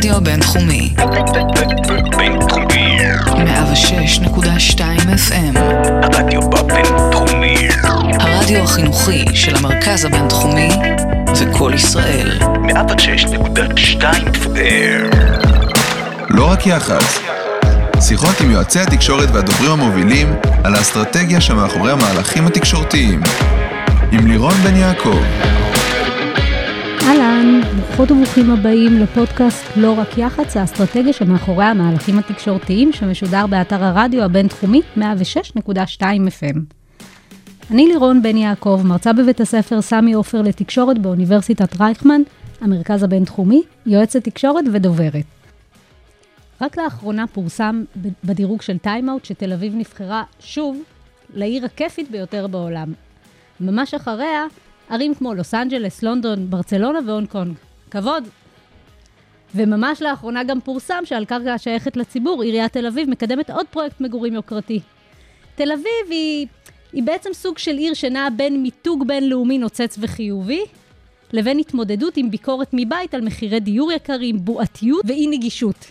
הרדיו הבינתחומי. בינתחומי. 106.2 FM. הרדיו בבינתחומי. הרדיו החינוכי של המרכז הבינתחומי זה קול ישראל. 106.2 FM. לא רק יח"צ. שיחות עם יועצי התקשורת והדוברים המובילים על האסטרטגיה שמאחורי המהלכים התקשורתיים. עם לירון בן יעקב. אהלן, ברוכות וברוכים הבאים לפודקאסט לא רק יח"צ, האסטרטגיה שמאחורי המהלכים התקשורתיים שמשודר באתר הרדיו הבינתחומי 106.2 FM. אני לירון בן יעקב, מרצה בבית הספר סמי עופר לתקשורת באוניברסיטת רייכמן, המרכז הבינתחומי, יועצת תקשורת ודוברת. רק לאחרונה פורסם בדירוג של Time Out שתל אביב נבחרה שוב לעיר הכיפית ביותר בעולם. ממש אחריה, ערים כמו לוס אנג'לס, לונדון, ברצלונה והונג קונג. כבוד. וממש לאחרונה גם פורסם שעל קרקע השייכת לציבור, עיריית תל אביב מקדמת עוד פרויקט מגורים יוקרתי. תל אביב היא, היא בעצם סוג של עיר שנעה בין מיתוג בינלאומי נוצץ וחיובי, לבין התמודדות עם ביקורת מבית על מחירי דיור יקרים, בועתיות ואי נגישות.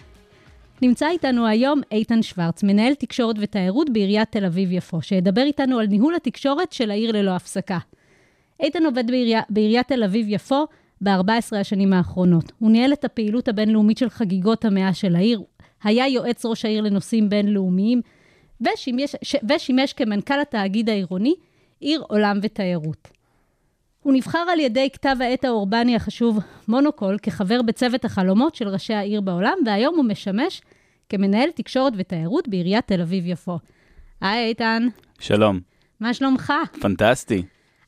נמצא איתנו היום איתן שוורץ, מנהל תקשורת ותיירות בעיריית תל אביב-יפו, שידבר איתנו על ניהול התקשורת של העיר ללא הפסקה. איתן עובד בעירייה, בעיריית תל אביב-יפו ב-14 השנים האחרונות. הוא ניהל את הפעילות הבינלאומית של חגיגות המאה של העיר, היה יועץ ראש העיר לנושאים בינלאומיים, ושימש, ש, ושימש כמנכ"ל התאגיד העירוני, עיר עולם ותיירות. הוא נבחר על ידי כתב העת האורבני החשוב מונוקול כחבר בצוות החלומות של ראשי העיר בעולם, והיום הוא משמש כמנהל תקשורת ותיירות בעיריית תל אביב-יפו. היי איתן, שלום, מה שלומך? פנטסטי.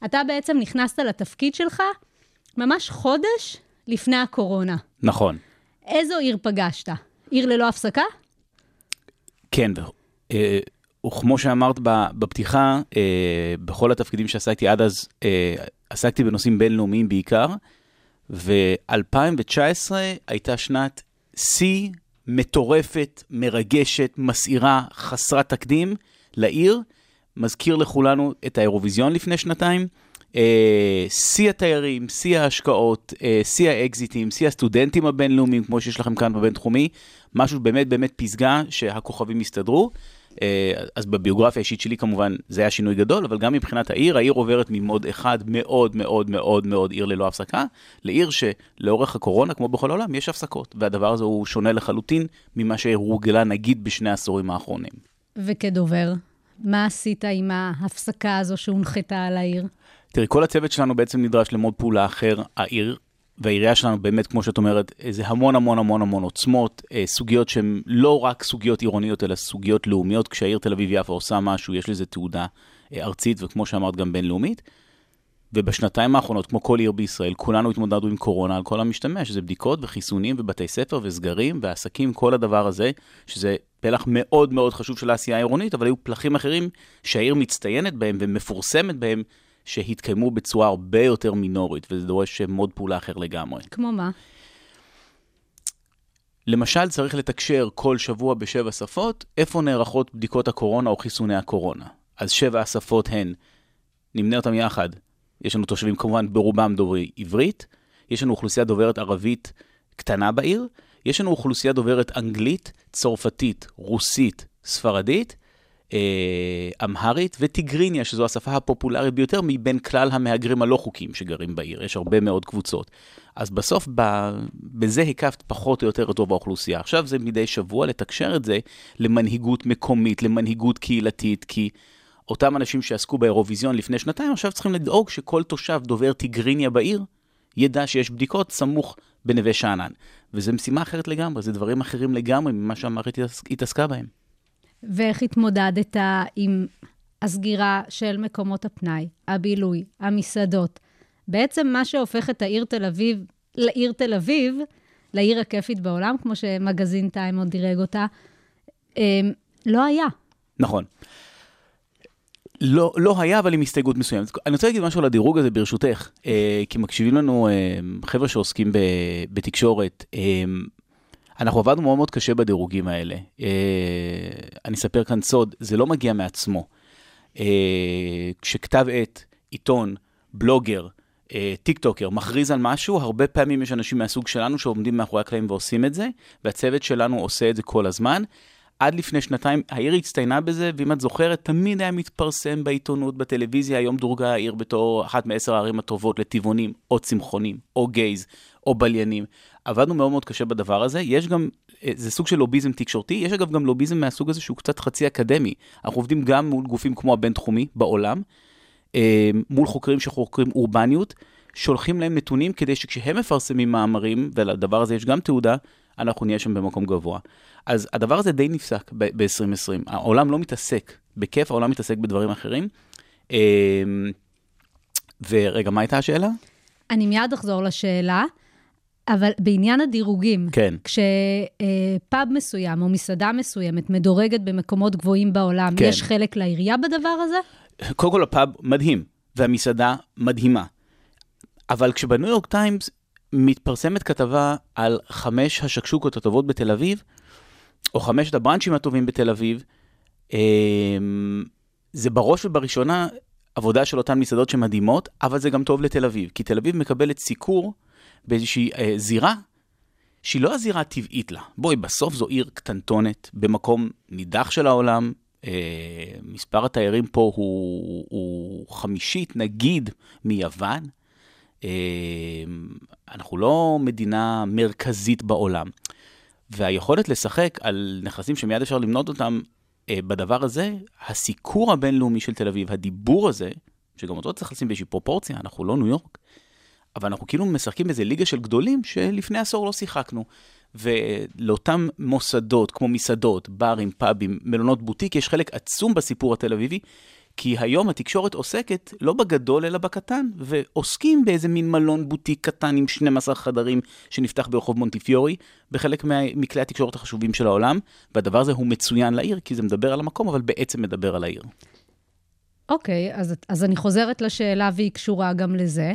אתה בעצם נכנסת לתפקיד שלך ממש חודש לפני הקורונה. נכון. איזו עיר פגשת? עיר ללא הפסקה? כן, אה, וכמו שאמרת בפתיחה, אה, בכל התפקידים שעסקתי עד אז, אה, עסקתי בנושאים בינלאומיים בעיקר, ו-2019 הייתה שנת שיא מטורפת, מרגשת, מסעירה, חסרת תקדים לעיר. מזכיר לכולנו את האירוויזיון לפני שנתיים. אה, שיא התיירים, שיא ההשקעות, אה, שיא האקזיטים, שיא הסטודנטים הבינלאומיים, כמו שיש לכם כאן בבינתחומי, משהו באמת באמת פסגה שהכוכבים הסתדרו. אה, אז בביוגרפיה האישית שלי כמובן זה היה שינוי גדול, אבל גם מבחינת העיר, העיר עוברת ממוד אחד מאוד מאוד מאוד מאוד עיר ללא הפסקה, לעיר שלאורך הקורונה, כמו בכל העולם, יש הפסקות, והדבר הזה הוא שונה לחלוטין ממה שהורגלה נגיד בשני העשורים האחרונים. וכדובר, מה עשית עם ההפסקה הזו שהונחתה על העיר? תראי, כל הצוות שלנו בעצם נדרש למוד פעולה אחר. העיר והעירייה שלנו באמת, כמו שאת אומרת, זה המון המון המון המון עוצמות, אה, סוגיות שהן לא רק סוגיות עירוניות, אלא סוגיות לאומיות. כשהעיר תל אביב-יפו עושה משהו, יש לזה תעודה אה, ארצית, וכמו שאמרת, גם בינלאומית. ובשנתיים האחרונות, כמו כל עיר בישראל, כולנו התמודדנו עם קורונה על כל המשתמע, שזה בדיקות וחיסונים ובתי ספר וסגרים ועסקים, כל הדבר הזה, שזה פלח מאוד מאוד חשוב של העשייה העירונית, אבל היו פלחים אחרים שהעיר מצטיינת בהם ומפורסמת בהם, שהתקיימו בצורה הרבה יותר מינורית, וזה דורש מוד פעולה אחר לגמרי. כמו מה? למשל, צריך לתקשר כל שבוע בשבע שפות, איפה נערכות בדיקות הקורונה או חיסוני הקורונה. אז שבע השפות הן, נמנה אותם יחד, יש לנו תושבים כמובן ברובם דוברי עברית, יש לנו אוכלוסייה דוברת ערבית קטנה בעיר, יש לנו אוכלוסייה דוברת אנגלית, צרפתית, רוסית, ספרדית, אמהרית וטיגריניה, שזו השפה הפופולרית ביותר מבין כלל המהגרים הלא חוקיים שגרים בעיר. יש הרבה מאוד קבוצות. אז בסוף, בזה הקפת פחות או יותר את רוב האוכלוסייה. עכשיו זה מדי שבוע לתקשר את זה למנהיגות מקומית, למנהיגות קהילתית, כי אותם אנשים שעסקו באירוויזיון לפני שנתיים, עכשיו צריכים לדאוג שכל תושב דובר טיגריניה בעיר ידע שיש בדיקות סמוך בנווה שאנן. וזו משימה אחרת לגמרי, זה דברים אחרים לגמרי ממה שהמערכת התעסקה בהם. ואיך התמודדת עם הסגירה של מקומות הפנאי, הבילוי, המסעדות? בעצם מה שהופך את העיר תל אביב לעיר תל אביב, לעיר הכיפית בעולם, כמו שמגזין טיים עוד דירג אותה, אמ, לא היה. נכון. לא, לא היה, אבל עם הסתייגות מסוימת. אני רוצה להגיד משהו על הדירוג הזה, ברשותך, אה, כי מקשיבים לנו אה, חבר'ה שעוסקים ב, בתקשורת. אה, אנחנו עבדנו מאוד מאוד קשה בדירוגים האלה. אה, אני אספר כאן סוד, זה לא מגיע מעצמו. אה, כשכתב עת, עיתון, בלוגר, אה, טיק טוקר מכריז על משהו, הרבה פעמים יש אנשים מהסוג שלנו שעומדים מאחורי הקלעים ועושים את זה, והצוות שלנו עושה את זה כל הזמן. עד לפני שנתיים העיר הצטיינה בזה, ואם את זוכרת, תמיד היה מתפרסם בעיתונות, בטלוויזיה, היום דורגה העיר בתור אחת מעשר הערים הטובות לטבעונים, או צמחונים, או גייז, או בליינים. עבדנו מאוד מאוד קשה בדבר הזה, יש גם, אה, זה סוג של לוביזם תקשורתי, יש אגב גם לוביזם מהסוג הזה שהוא קצת חצי אקדמי. אנחנו עובדים גם מול גופים כמו הבינתחומי בעולם, אה, מול חוקרים שחוקרים אורבניות, שולחים להם נתונים כדי שכשהם מפרסמים מאמרים, ולדבר הזה יש גם תעודה, אנחנו נהיה שם במקום גבוה. אז הדבר הזה די נפסק ב-2020. העולם לא מתעסק, בכיף העולם מתעסק בדברים אחרים. אה, ורגע, מה הייתה השאלה? אני מיד אחזור לשאלה, אבל בעניין הדירוגים, כן. כשפאב מסוים או מסעדה מסוימת מדורגת במקומות גבוהים בעולם, כן. יש חלק לעירייה בדבר הזה? קודם כל הפאב מדהים, והמסעדה מדהימה. אבל כשבניו יורק טיימס מתפרסמת כתבה על חמש השקשוקות הטובות בתל אביב, או חמשת הבראנצ'ים הטובים בתל אביב, אמ, זה בראש ובראשונה עבודה של אותן מסעדות שמדהימות, אבל זה גם טוב לתל אביב, כי תל אביב מקבלת סיקור באיזושהי אה, זירה שהיא לא הזירה הטבעית לה. בואי, בסוף זו עיר קטנטונת, במקום נידח של העולם, אה, מספר התיירים פה הוא, הוא חמישית, נגיד, מיוון. אה, אנחנו לא מדינה מרכזית בעולם. והיכולת לשחק על נכסים שמיד אפשר למנות אותם אה, בדבר הזה, הסיקור הבינלאומי של תל אביב, הדיבור הזה, שגם אותו צריך לשים באיזושהי פרופורציה, אנחנו לא ניו יורק, אבל אנחנו כאילו משחקים באיזה ליגה של גדולים שלפני עשור לא שיחקנו. ולאותם מוסדות, כמו מסעדות, ברים, פאבים, מלונות בוטיק, יש חלק עצום בסיפור התל אביבי, כי היום התקשורת עוסקת לא בגדול אלא בקטן, ועוסקים באיזה מין מלון בוטיק קטן עם 12 חדרים שנפתח ברחוב מונטיפיורי, בחלק מה- מכלי התקשורת החשובים של העולם, והדבר הזה הוא מצוין לעיר, כי זה מדבר על המקום, אבל בעצם מדבר על העיר. אוקיי, אז, אז אני חוזרת לשאלה והיא קשורה גם לזה.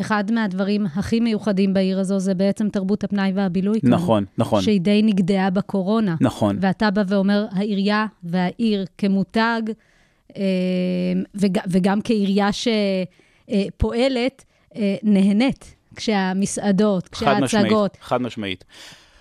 אחד מהדברים הכי מיוחדים בעיר הזו זה בעצם תרבות הפנאי והבילוי. כאן, נכון, נכון. שהיא די נגדעה בקורונה. נכון. ואתה בא ואומר, העירייה והעיר כמותג, אה, וג, וגם כעירייה שפועלת, אה, נהנית כשהמסעדות, חד משמעית, כשההצגות. חד משמעית.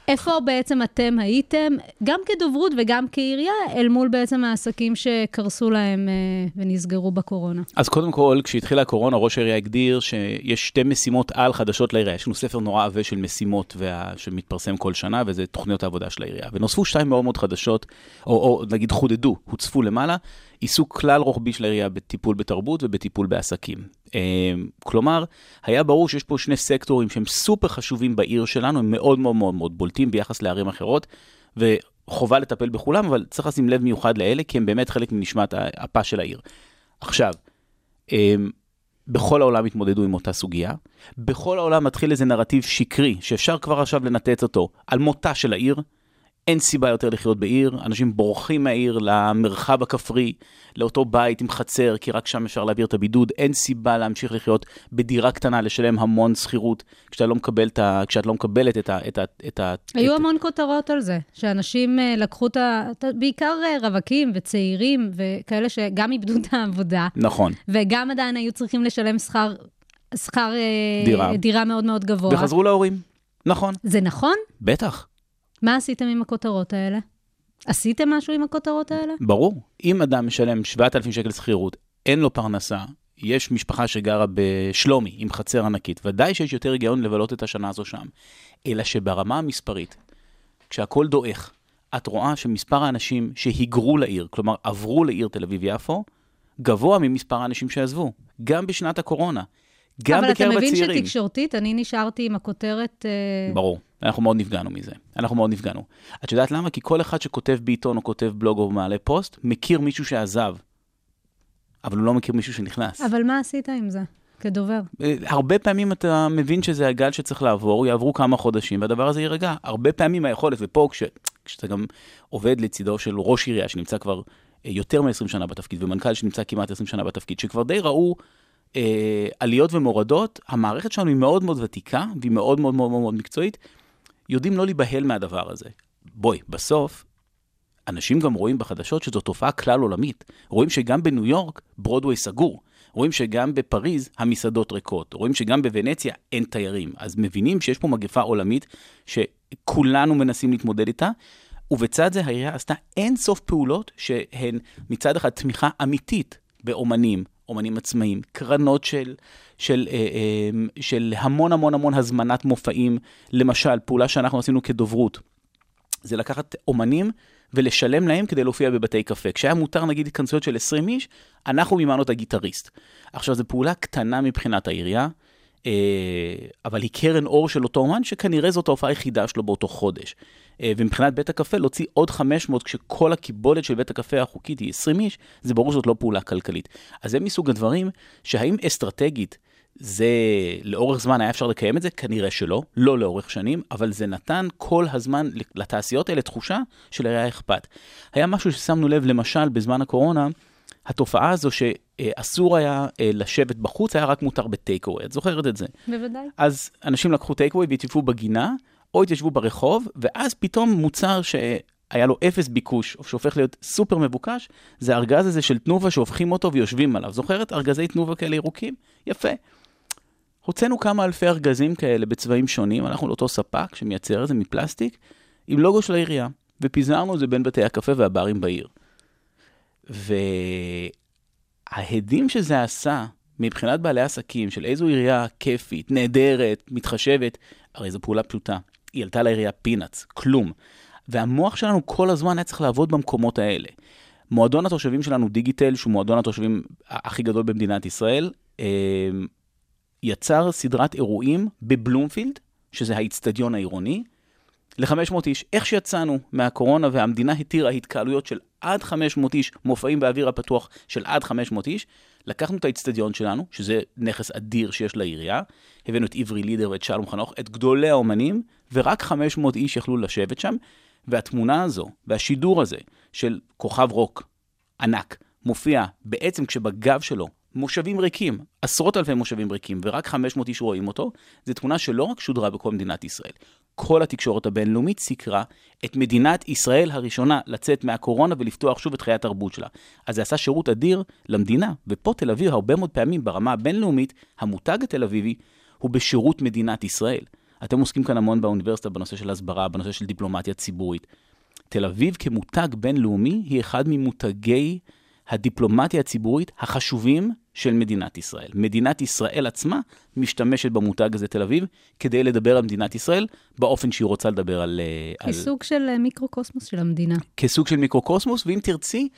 איפה בעצם אתם הייתם, גם כדוברות וגם כעירייה, אל מול בעצם העסקים שקרסו להם אה, ונסגרו בקורונה? אז קודם כל, כשהתחילה הקורונה, ראש העירייה הגדיר שיש שתי משימות על חדשות לעירייה. יש לנו ספר נורא עבה של משימות וה... שמתפרסם כל שנה, וזה תוכניות העבודה של העירייה. ונוספו שתיים מאוד מאוד חדשות, או, או נגיד חודדו, הוצפו למעלה, עיסוק כלל רוחבי של העירייה בטיפול בתרבות ובטיפול בעסקים. אה, כלומר, היה ברור שיש פה שני סקטורים שהם סופר חשובים בעיר שלנו, הם מאוד מאוד מאוד מאוד בולטים ביחס לערים אחרות, וחובה לטפל בכולם, אבל צריך לשים לב מיוחד לאלה, כי הם באמת חלק מנשמת האפה של העיר. עכשיו, אמ, בכל העולם התמודדו עם אותה סוגיה. בכל העולם מתחיל איזה נרטיב שקרי, שאפשר כבר עכשיו לנתץ אותו, על מותה של העיר. אין סיבה יותר לחיות בעיר, אנשים בורחים מהעיר למרחב הכפרי, לאותו בית עם חצר, כי רק שם אפשר להעביר את הבידוד. אין סיבה להמשיך לחיות בדירה קטנה, לשלם המון שכירות, כשאתה לא מקבל את ה... כשאת לא מקבלת את ה... את ה... את ה... היו את... המון כותרות על זה, שאנשים אה, לקחו את ה... את ה- בעיקר אה, רווקים וצעירים וכאלה שגם איבדו את העבודה, נכון. וגם עדיין היו צריכים לשלם שכר, שכר אה, דירה. דירה מאוד מאוד גבוה. וחזרו להורים. נכון. זה נכון? בטח. מה עשיתם עם הכותרות האלה? עשיתם משהו עם הכותרות האלה? ברור. אם אדם משלם 7,000 שקל שכירות, אין לו פרנסה, יש משפחה שגרה בשלומי עם חצר ענקית, ודאי שיש יותר היגיון לבלות את השנה הזו שם. אלא שברמה המספרית, כשהכול דועך, את רואה שמספר האנשים שהיגרו לעיר, כלומר עברו לעיר תל אביב-יפו, גבוה ממספר האנשים שעזבו, גם בשנת הקורונה, גם אבל אתה בקרב מבין הצעירים. שתקשורתית, אני נשארתי עם הכותרת... אה, ברור, אנחנו מאוד נפגענו מזה. אנחנו מאוד נפגענו. את יודעת למה? כי כל אחד שכותב בעיתון או כותב בלוג או מעלה פוסט, מכיר מישהו שעזב, אבל הוא לא מכיר מישהו שנכנס. אבל מה עשית עם זה, כדובר? אה, הרבה פעמים אתה מבין שזה הגל שצריך לעבור, יעברו כמה חודשים והדבר הזה יירגע. הרבה פעמים היכולת, ופה כש, כשאתה גם עובד לצידו של ראש עירייה שנמצא כבר אה, יותר מ-20 שנה בתפקיד, ומנכ"ל שנמצא כמעט 20 שנה בתפקיד, שכבר די ראו אה, עליות ומורדות, המערכת שלנו היא מאוד מאוד ותיקה, והיא מאוד מאוד מאוד מאוד מקצועית, יודעים לא להיבהל מהדבר הזה. בואי, בסוף, אנשים גם רואים בחדשות שזו תופעה כלל עולמית. רואים שגם בניו יורק, ברודווי סגור. רואים שגם בפריז המסעדות ריקות, רואים שגם בוונציה אין תיירים. אז מבינים שיש פה מגפה עולמית שכולנו מנסים להתמודד איתה, ובצד זה העירייה עשתה אין סוף פעולות שהן מצד אחד תמיכה אמיתית באומנים, אומנים עצמאיים, קרנות של, של, אה, אה, של המון המון המון הזמנת מופעים, למשל, פעולה שאנחנו עשינו כדוברות, זה לקחת אומנים ולשלם להם כדי להופיע בבתי קפה. כשהיה מותר נגיד התכנסויות של 20 איש, אנחנו מימנו את הגיטריסט. עכשיו, זו פעולה קטנה מבחינת העירייה, אה, אבל היא קרן אור של אותו אומן, שכנראה זאת ההופעה היחידה שלו באותו חודש. אה, ומבחינת בית הקפה, להוציא עוד 500 כשכל הקיבולת של בית הקפה החוקית היא 20 איש, זה ברור שזאת לא פעולה כלכלית. אז זה מסוג הדברים שהאם אסטרטגית זה לאורך זמן היה אפשר לקיים את זה? כנראה שלא, לא לאורך שנים, אבל זה נתן כל הזמן לתעשיות האלה תחושה שלעירייה אכפת. היה משהו ששמנו לב, למשל, בזמן הקורונה, התופעה הזו שאסור היה אה, לשבת בחוץ, היה רק מותר בטייקווי, את זוכרת את זה? בוודאי. אז אנשים לקחו טייקווי והתיישבו בגינה, או התיישבו ברחוב, ואז פתאום מוצר שהיה לו אפס ביקוש, או שהופך להיות סופר מבוקש, זה הארגז הזה של תנובה שהופכים אותו ויושבים עליו. זוכרת? ארגזי תנובה כאלה ירוקים? יפה. הוצאנו כמה אלפי ארגזים כאלה בצבעים שונים, הלכנו לאותו ספק שמייצר את זה מפלסטיק, עם לוגו של העירייה, ופיזרנו את זה בין בתי הקפה והברים בעיר. וההדים שזה עשה מבחינת בעלי עסקים של איזו עירייה כיפית, נהדרת, מתחשבת, הרי זו פעולה פשוטה. היא עלתה לעירייה פינאץ, כלום. והמוח שלנו כל הזמן היה צריך לעבוד במקומות האלה. מועדון התושבים שלנו, דיגיטל, שהוא מועדון התושבים הכי גדול במדינת ישראל, אה, יצר סדרת אירועים בבלומפילד, שזה האיצטדיון העירוני, ל-500 איש. איך שיצאנו מהקורונה והמדינה התירה התקהלויות של עד 500 איש, מופעים באוויר הפתוח של עד 500 איש, לקחנו את האיצטדיון שלנו, שזה נכס אדיר שיש לעירייה, הבאנו את עברי לידר ואת שלום חנוך, את גדולי האומנים, ורק 500 איש יכלו לשבת שם, והתמונה הזו, והשידור הזה של כוכב רוק ענק, מופיע בעצם כשבגב שלו מושבים ריקים, עשרות אלפי מושבים ריקים, ורק 500 איש רואים אותו, זו תמונה שלא רק שודרה בכל מדינת ישראל. כל התקשורת הבינלאומית סיקרה את מדינת ישראל הראשונה לצאת מהקורונה ולפתוח שוב את חיי התרבות שלה. אז זה עשה שירות אדיר למדינה, ופה תל אביב הרבה מאוד פעמים ברמה הבינלאומית, המותג התל אביבי הוא בשירות מדינת ישראל. אתם עוסקים כאן המון באוניברסיטה בנושא של הסברה, בנושא של דיפלומטיה ציבורית. תל אביב כמותג בינלאומי היא אחד ממותגי הדיפלומטיה הציבורית החשובים של מדינת ישראל. מדינת ישראל עצמה משתמשת במותג הזה תל אביב כדי לדבר על מדינת ישראל באופן שהיא רוצה לדבר על... אה, כסוג על... של אה, מיקרוקוסמוס של המדינה. כסוג של מיקרוקוסמוס, ואם תרצי,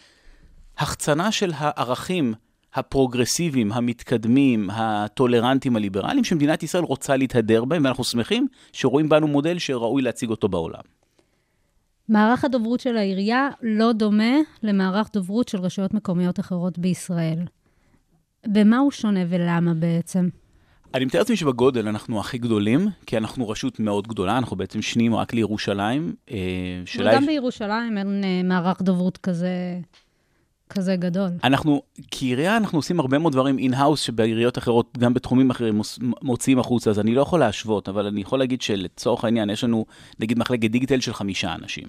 החצנה של הערכים הפרוגרסיביים, המתקדמים, הטולרנטיים, הליברליים, שמדינת ישראל רוצה להתהדר בהם, ואנחנו שמחים שרואים בנו מודל שראוי להציג אותו בעולם. מערך הדוברות של העירייה לא דומה למערך דוברות של רשויות מקומיות אחרות בישראל. במה הוא שונה ולמה בעצם? אני מתאר לעצמי שבגודל אנחנו הכי גדולים, כי אנחנו רשות מאוד גדולה, אנחנו בעצם שניים רק לירושלים. אה, וגם יש... בירושלים אין אה, מערך דוברות כזה, כזה גדול. אנחנו, כעירייה אנחנו עושים הרבה מאוד דברים in-house שבעיריות אחרות, גם בתחומים אחרים, מוציאים החוצה, אז אני לא יכול להשוות, אבל אני יכול להגיד שלצורך העניין, יש לנו נגיד מחלקת דיגיטל של חמישה אנשים.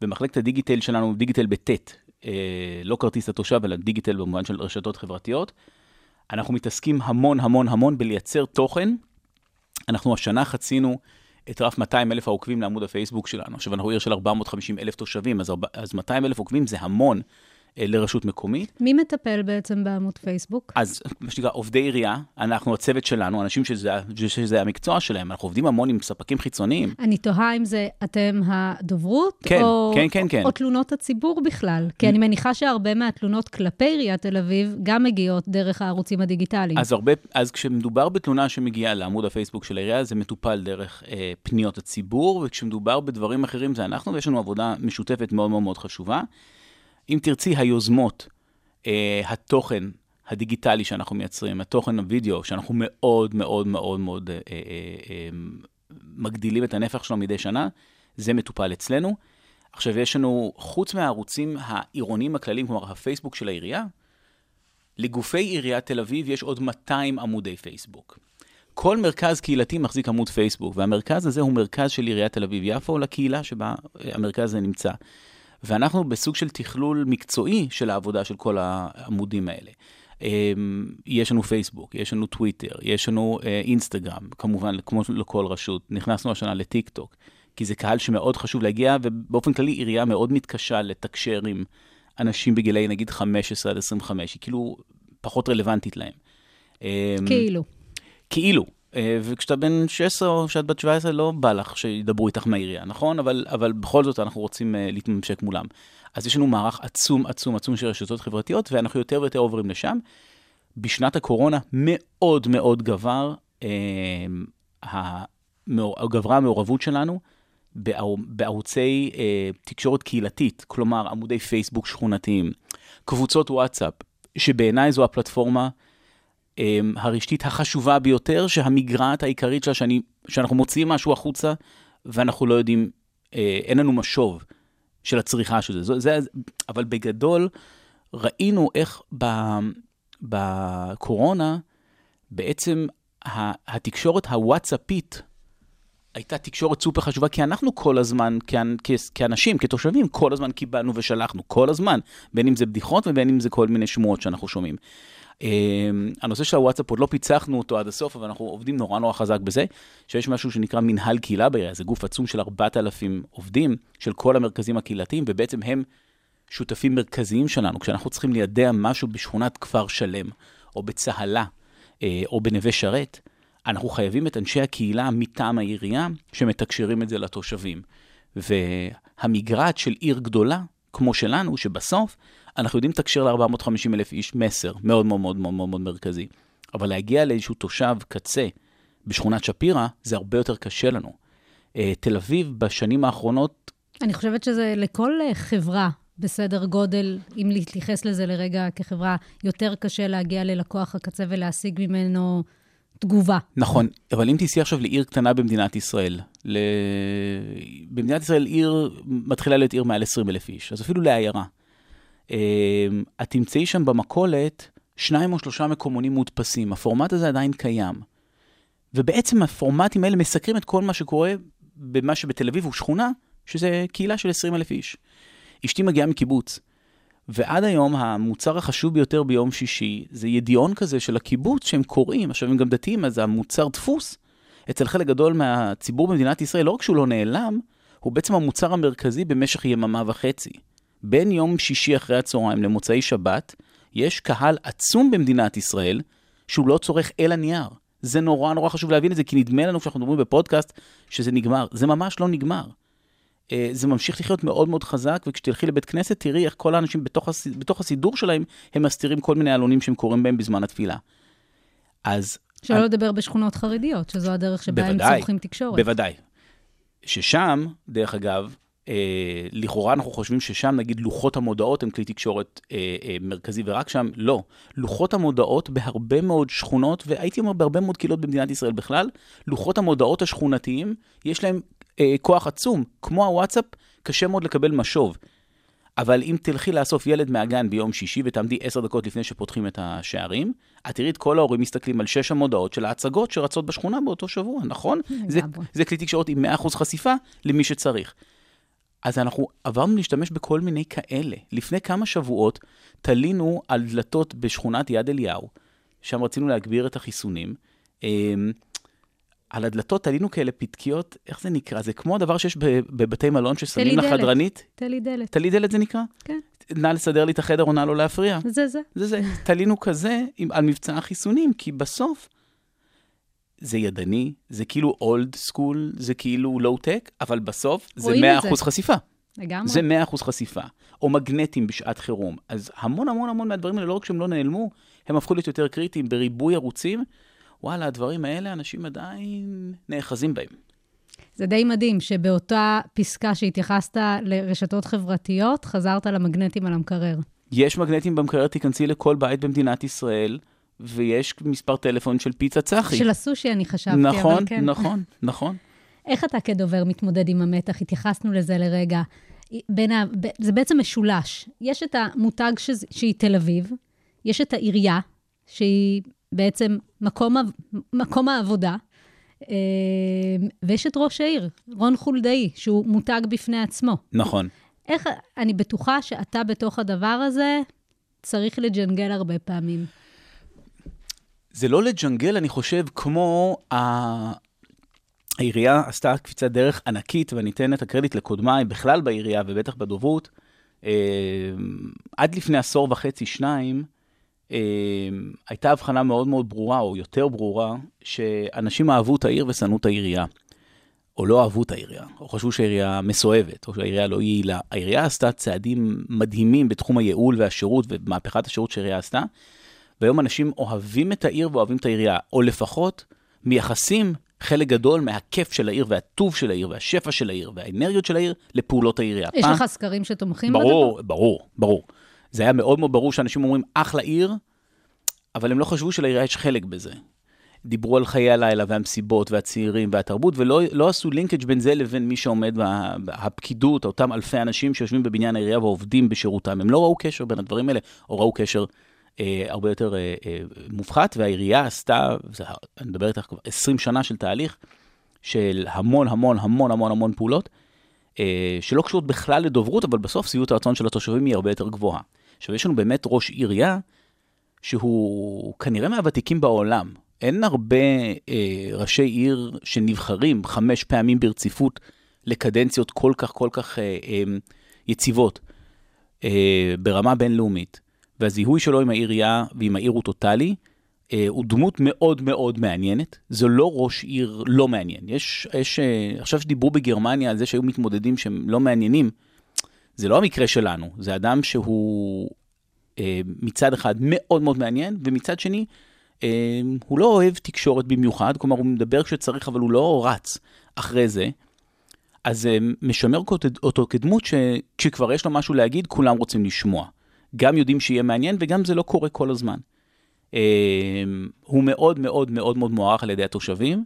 במחלקת הדיגיטל שלנו, דיגיטל בטט, אה, לא כרטיס התושב, אלא דיגיטל במובן של רשתות חברתיות. אנחנו מתעסקים המון המון המון בלייצר תוכן. אנחנו השנה חצינו את רף 200 אלף העוקבים לעמוד הפייסבוק שלנו. עכשיו אנחנו עיר של 450 אלף תושבים, אז, אז 200 אלף עוקבים זה המון. אה, לרשות מקומית. מי מטפל בעצם בעמוד פייסבוק? אז מה שנקרא עובדי עירייה, אנחנו הצוות שלנו, אנשים שזה, שזה המקצוע שלהם, אנחנו עובדים המון עם ספקים חיצוניים. אני תוהה אם זה אתם הדוברות, כן, או, כן, כן, כן. או תלונות הציבור בכלל, כי אני מניחה שהרבה מהתלונות כלפי עיריית תל אביב גם מגיעות דרך הערוצים הדיגיטליים. אז, הרבה, אז כשמדובר בתלונה שמגיעה לעמוד הפייסבוק של העירייה, זה מטופל דרך אה, פניות הציבור, וכשמדובר בדברים אחרים זה אנחנו, ויש לנו עבודה משותפת מאוד מאוד מאוד חשובה. אם תרצי, היוזמות, אה, התוכן הדיגיטלי שאנחנו מייצרים, התוכן הוידאו, שאנחנו מאוד מאוד מאוד מאוד אה, אה, אה, מגדילים את הנפח שלו מדי שנה, זה מטופל אצלנו. עכשיו, יש לנו, חוץ מהערוצים העירוניים הכלליים, כלומר הפייסבוק של העירייה, לגופי עיריית תל אביב יש עוד 200 עמודי פייסבוק. כל מרכז קהילתי מחזיק עמוד פייסבוק, והמרכז הזה הוא מרכז של עיריית תל אביב-יפו לקהילה שבה אה, המרכז הזה נמצא. ואנחנו בסוג של תכלול מקצועי של העבודה של כל העמודים האלה. אמ, יש לנו פייסבוק, יש לנו טוויטר, יש לנו אה, אינסטגרם, כמובן, כמו לכל רשות. נכנסנו השנה לטיק טוק, כי זה קהל שמאוד חשוב להגיע, ובאופן כללי עירייה מאוד מתקשה לתקשר עם אנשים בגילאי נגיד 15 עד 25, היא כאילו פחות רלוונטית להם. אמ, כאילו. כאילו. אה, וכשאתה בן 16 או כשאת בת 17, לא בא לך שידברו איתך מהעירייה, נכון? אבל, אבל בכל זאת אנחנו רוצים uh, להתממשק מולם. אז יש לנו מערך עצום, עצום, עצום של רשתות חברתיות, ואנחנו יותר ויותר עוברים לשם. בשנת הקורונה מאוד מאוד גבר, אה, גברה המעורבות שלנו בער, בערוצי אה, תקשורת קהילתית, כלומר עמודי פייסבוק שכונתיים, קבוצות וואטסאפ, שבעיניי זו הפלטפורמה אה, הרשתית החשובה ביותר, שהמגרעת העיקרית שלה, שאני, שאנחנו מוציאים משהו החוצה ואנחנו לא יודעים, אה, אין לנו משוב. של הצריכה של זה. זה, זה אבל בגדול, ראינו איך בקורונה, בעצם התקשורת הוואטסאפית הייתה תקשורת סופר חשובה, כי אנחנו כל הזמן, כאנשים, כתושבים, כל הזמן קיבלנו ושלחנו, כל הזמן, בין אם זה בדיחות ובין אם זה כל מיני שמועות שאנחנו שומעים. אמ, הנושא של הוואטסאפ עוד לא פיצחנו אותו עד הסוף, אבל אנחנו עובדים נורא נורא חזק בזה, שיש משהו שנקרא מנהל קהילה בעירייה, זה גוף עצום של 4,000 עובדים, של כל המרכזים הקהילתיים, ובעצם הם שותפים מרכזיים שלנו. כשאנחנו צריכים לידע משהו בשכונת כפר שלם, או בצהלה, אה, או בנווה שרת, אנחנו חייבים את אנשי הקהילה מטעם העירייה, שמתקשרים את זה לתושבים. והמגרעת של עיר גדולה, כמו שלנו, שבסוף אנחנו יודעים לתקשר ל-450 אלף איש מסר מאוד מאוד מאוד מאוד מאוד מאוד מרכזי. אבל להגיע לאיזשהו תושב קצה בשכונת שפירא, זה הרבה יותר קשה לנו. Uh, תל אביב בשנים האחרונות... אני חושבת שזה לכל uh, חברה בסדר גודל, אם להתייחס לזה לרגע כחברה, יותר קשה להגיע ללקוח הקצה ולהשיג ממנו תגובה. נכון, אבל אם תיסעי עכשיו לעיר קטנה במדינת ישראל, ל... במדינת ישראל עיר מתחילה להיות עיר מעל 20 אלף איש, אז אפילו לעיירה. אמ, את תמצאי שם במכולת שניים או שלושה מקומונים מודפסים. הפורמט הזה עדיין קיים. ובעצם הפורמטים האלה מסקרים את כל מה שקורה במה שבתל אביב הוא שכונה, שזה קהילה של 20 אלף איש. אשתי מגיעה מקיבוץ, ועד היום המוצר החשוב ביותר ביום שישי זה ידיעון כזה של הקיבוץ שהם קוראים. עכשיו הם גם דתיים, אז המוצר דפוס אצל חלק גדול מהציבור במדינת ישראל, לא רק שהוא לא נעלם, הוא בעצם המוצר המרכזי במשך יממה וחצי. בין יום שישי אחרי הצהריים למוצאי שבת, יש קהל עצום במדינת ישראל שהוא לא צורך אלא נייר. זה נורא נורא חשוב להבין את זה, כי נדמה לנו כשאנחנו מדברים בפודקאסט שזה נגמר. זה ממש לא נגמר. אה, זה ממשיך לחיות מאוד מאוד חזק, וכשתלכי לבית כנסת, תראי איך כל האנשים בתוך, הס... בתוך הסידור שלהם, הם מסתירים כל מיני עלונים שהם קוראים בהם בזמן התפילה. אז... שלא לדבר בשכונות חרדיות, שזו הדרך שבה בוודאי, הם צורכים תקשורת. בוודאי. ששם, דרך אגב, אה, לכאורה אנחנו חושבים ששם נגיד לוחות המודעות הם כלי תקשורת אה, אה, מרכזי ורק שם, לא. לוחות המודעות בהרבה מאוד שכונות, והייתי אומר בהרבה מאוד קהילות במדינת ישראל בכלל, לוחות המודעות השכונתיים, יש להם אה, כוח עצום. כמו הוואטסאפ, קשה מאוד לקבל משוב. אבל אם תלכי לאסוף ילד מהגן ביום שישי ותעמדי עשר דקות לפני שפותחים את השערים, את תראי את כל ההורים מסתכלים על שש המודעות של ההצגות שרצות בשכונה באותו שבוע, נכון? זה, זה כלי תקשורת עם 100% חשיפה למי שצריך. אז אנחנו עברנו להשתמש בכל מיני כאלה. לפני כמה שבועות תלינו על דלתות בשכונת יד אליהו, שם רצינו להגביר את החיסונים. אמ, על הדלתות תלינו כאלה פתקיות, איך זה נקרא? זה כמו הדבר שיש בבתי מלון ששמים לחדרנית. תלי דלת. תלי דלת זה נקרא? כן. נא לסדר לי את החדר או נא לא להפריע. זה זה. זה זה. תלינו כזה עם, על מבצע החיסונים, כי בסוף זה ידני, זה כאילו old school, זה כאילו לואו-טק, אבל בסוף זה 100% חשיפה. לגמרי. זה 100% חשיפה. או מגנטים בשעת חירום. אז המון המון המון מהדברים האלה, לא רק שהם לא נעלמו, הם הפכו להיות יותר קריטיים בריבוי ערוצים. וואלה, הדברים האלה, אנשים עדיין נאחזים בהם. זה די מדהים שבאותה פסקה שהתייחסת לרשתות חברתיות, חזרת למגנטים על המקרר. יש מגנטים במקרר, תיכנסי לכל בית במדינת ישראל. ויש מספר טלפון של פיצה צחי. של הסושי, אני חשבתי, נכון, אבל כן. נכון, נכון. איך אתה כדובר מתמודד עם המתח? התייחסנו לזה לרגע. בין ה... זה בעצם משולש. יש את המותג ש... שהיא תל אביב, יש את העירייה, שהיא בעצם מקום, ה... מקום העבודה, אה, ויש את ראש העיר, רון חולדאי, שהוא מותג בפני עצמו. נכון. איך, אני בטוחה שאתה בתוך הדבר הזה צריך לג'נגל הרבה פעמים. זה לא לג'נגל, אני חושב, כמו ה... העירייה עשתה קפיצת דרך ענקית, ואני אתן את הקרדיט לקודמיי, בכלל בעירייה ובטח בדוברות. אה, עד לפני עשור וחצי, שניים, אה, הייתה הבחנה מאוד מאוד ברורה, או יותר ברורה, שאנשים אהבו את העיר ושנאו את העירייה. או לא אהבו את העירייה, או חשבו שהעירייה מסואבת, או שהעירייה לא יעילה. העירייה עשתה צעדים מדהימים בתחום הייעול והשירות ומהפכת השירות שהעירייה עשתה, והיום אנשים אוהבים את העיר ואוהבים את העירייה, או לפחות מייחסים חלק גדול מהכיף של העיר והטוב של העיר והשפע של העיר והאנרגיות של העיר לפעולות העירייה. יש פעם- לך סקרים שתומכים ברור, בדבר? ברור, ברור. זה היה מאוד מאוד ברור שאנשים אומרים, אחלה עיר, אבל הם לא חשבו שלעירייה יש חלק בזה. דיברו על חיי הלילה והמסיבות והצעירים והתרבות, ולא לא עשו לינקג' בין זה לבין מי שעומד, בה- הפקידות, אותם אלפי אנשים שיושבים בבניין העירייה ועובדים בשירותם. הם לא ראו קשר בין הדברים האלה, או ראו קשר אה, הרבה יותר אה, אה, מופחת, והעירייה עשתה, זה, אני מדבר איתך כבר 20 שנה של תהליך, של המון המון המון המון המון פעולות, אה, שלא קשורות בכלל לדוברות, אבל בסוף שביעות הרצון של התושבים היא הרבה יותר גבוהה. עכשיו, יש לנו באמת ראש עירייה שהוא כנראה מהוותיקים בעולם. אין הרבה אה, ראשי עיר שנבחרים חמש פעמים ברציפות לקדנציות כל כך כל כך אה, אה, יציבות אה, ברמה בינלאומית. והזיהוי שלו עם העירייה ועם העיר הוא טוטאלי. אה, הוא דמות מאוד מאוד מעניינת, זה לא ראש עיר לא מעניין. יש, יש, אה, עכשיו שדיברו בגרמניה על זה שהיו מתמודדים שהם לא מעניינים, זה לא המקרה שלנו, זה אדם שהוא אה, מצד אחד מאוד מאוד מעניין, ומצד שני, אה, הוא לא אוהב תקשורת במיוחד, כלומר הוא מדבר כשצריך, אבל הוא לא רץ אחרי זה. אז זה משמר אותו כדמות שכשכבר יש לו משהו להגיד, כולם רוצים לשמוע. גם יודעים שיהיה מעניין, וגם זה לא קורה כל הזמן. אה, הוא מאוד מאוד מאוד מאוד מוערך על ידי התושבים,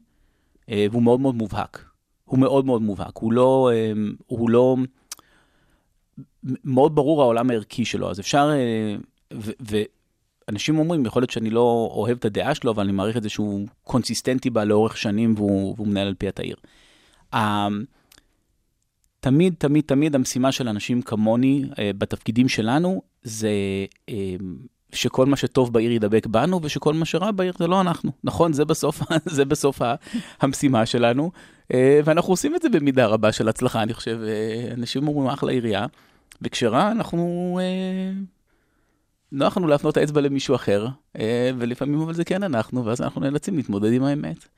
אה, והוא מאוד מאוד מובהק. הוא מאוד מאוד מובהק. הוא לא, אה, הוא לא, מאוד ברור העולם הערכי שלו, אז אפשר, ו- ואנשים אומרים, יכול להיות שאני לא אוהב את הדעה שלו, אבל אני מעריך את זה שהוא קונסיסטנטי בה לאורך שנים, והוא, והוא מנהל על פי את העיר. ה- תמיד, תמיד, תמיד המשימה של אנשים כמוני, אה, בתפקידים שלנו, זה אה, שכל מה שטוב בעיר ידבק בנו, ושכל מה שרע בעיר זה לא אנחנו. נכון, זה בסוף, זה בסוף המשימה שלנו, אה, ואנחנו עושים את זה במידה רבה של הצלחה, אני חושב. אנשים אומרים, אחלה עירייה, וכשרע, אנחנו... נוח לנו להפנות האצבע למישהו אחר, ולפעמים אבל זה כן אנחנו, ואז אנחנו נאלצים להתמודד עם האמת.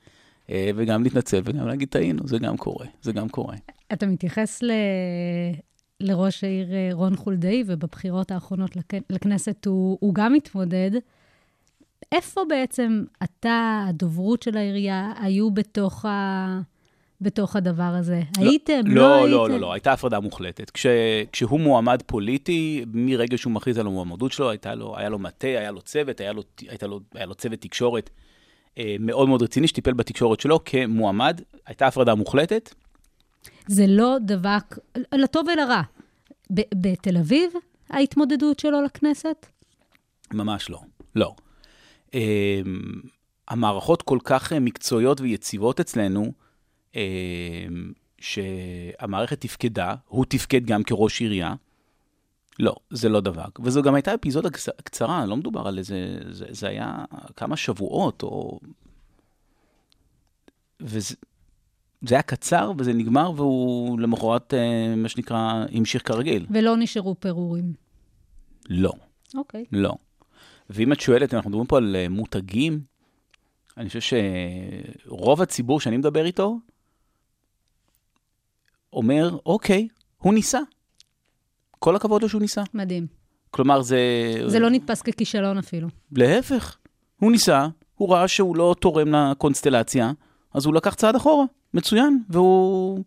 אה, וגם להתנצל וגם להגיד טעינו, זה גם קורה, זה גם קורה. אתה מתייחס ל... לראש העיר אה, רון חולדאי, ובבחירות האחרונות לכ... לכנסת הוא, הוא גם מתמודד. איפה בעצם אתה, הדוברות של העירייה, היו בתוך, ה... בתוך הדבר הזה? הייתם? לא, לא, הייתם? לא, לא, לא, הייתה הפרדה מוחלטת. כש, כשהוא מועמד פוליטי, מרגע שהוא מכריז על המועמדות שלו, הייתה לו, היה לו מטה, היה לו צוות, היה לו, הייתה לו, היה לו צוות תקשורת מאוד מאוד רציני, שטיפל בתקשורת שלו כמועמד. הייתה הפרדה מוחלטת. זה לא דבק, לטוב ולרע. ב- בתל אביב, ההתמודדות שלו לכנסת? ממש לא, לא. אה, המערכות כל כך אה, מקצועיות ויציבות אצלנו, אה, שהמערכת תפקדה, הוא תפקד גם כראש עירייה. לא, זה לא דבק. וזו גם הייתה אפיזודה קצ- קצרה, לא מדובר על איזה, זה, זה היה כמה שבועות, או... וזה זה היה קצר, וזה נגמר, והוא למחרת, אה, מה שנקרא, המשיך כרגיל. ולא נשארו פירורים. לא. אוקיי. לא. ואם את שואלת, אנחנו מדברים פה על אה, מותגים, אני חושב שרוב הציבור שאני מדבר איתו, אומר, אוקיי, הוא ניסה. כל הכבוד לו שהוא ניסה. מדהים. כלומר, זה... זה לא נתפס ככישלון אפילו. להפך, הוא ניסה, הוא ראה שהוא לא תורם לקונסטלציה, אז הוא לקח צעד אחורה, מצוין, והוא...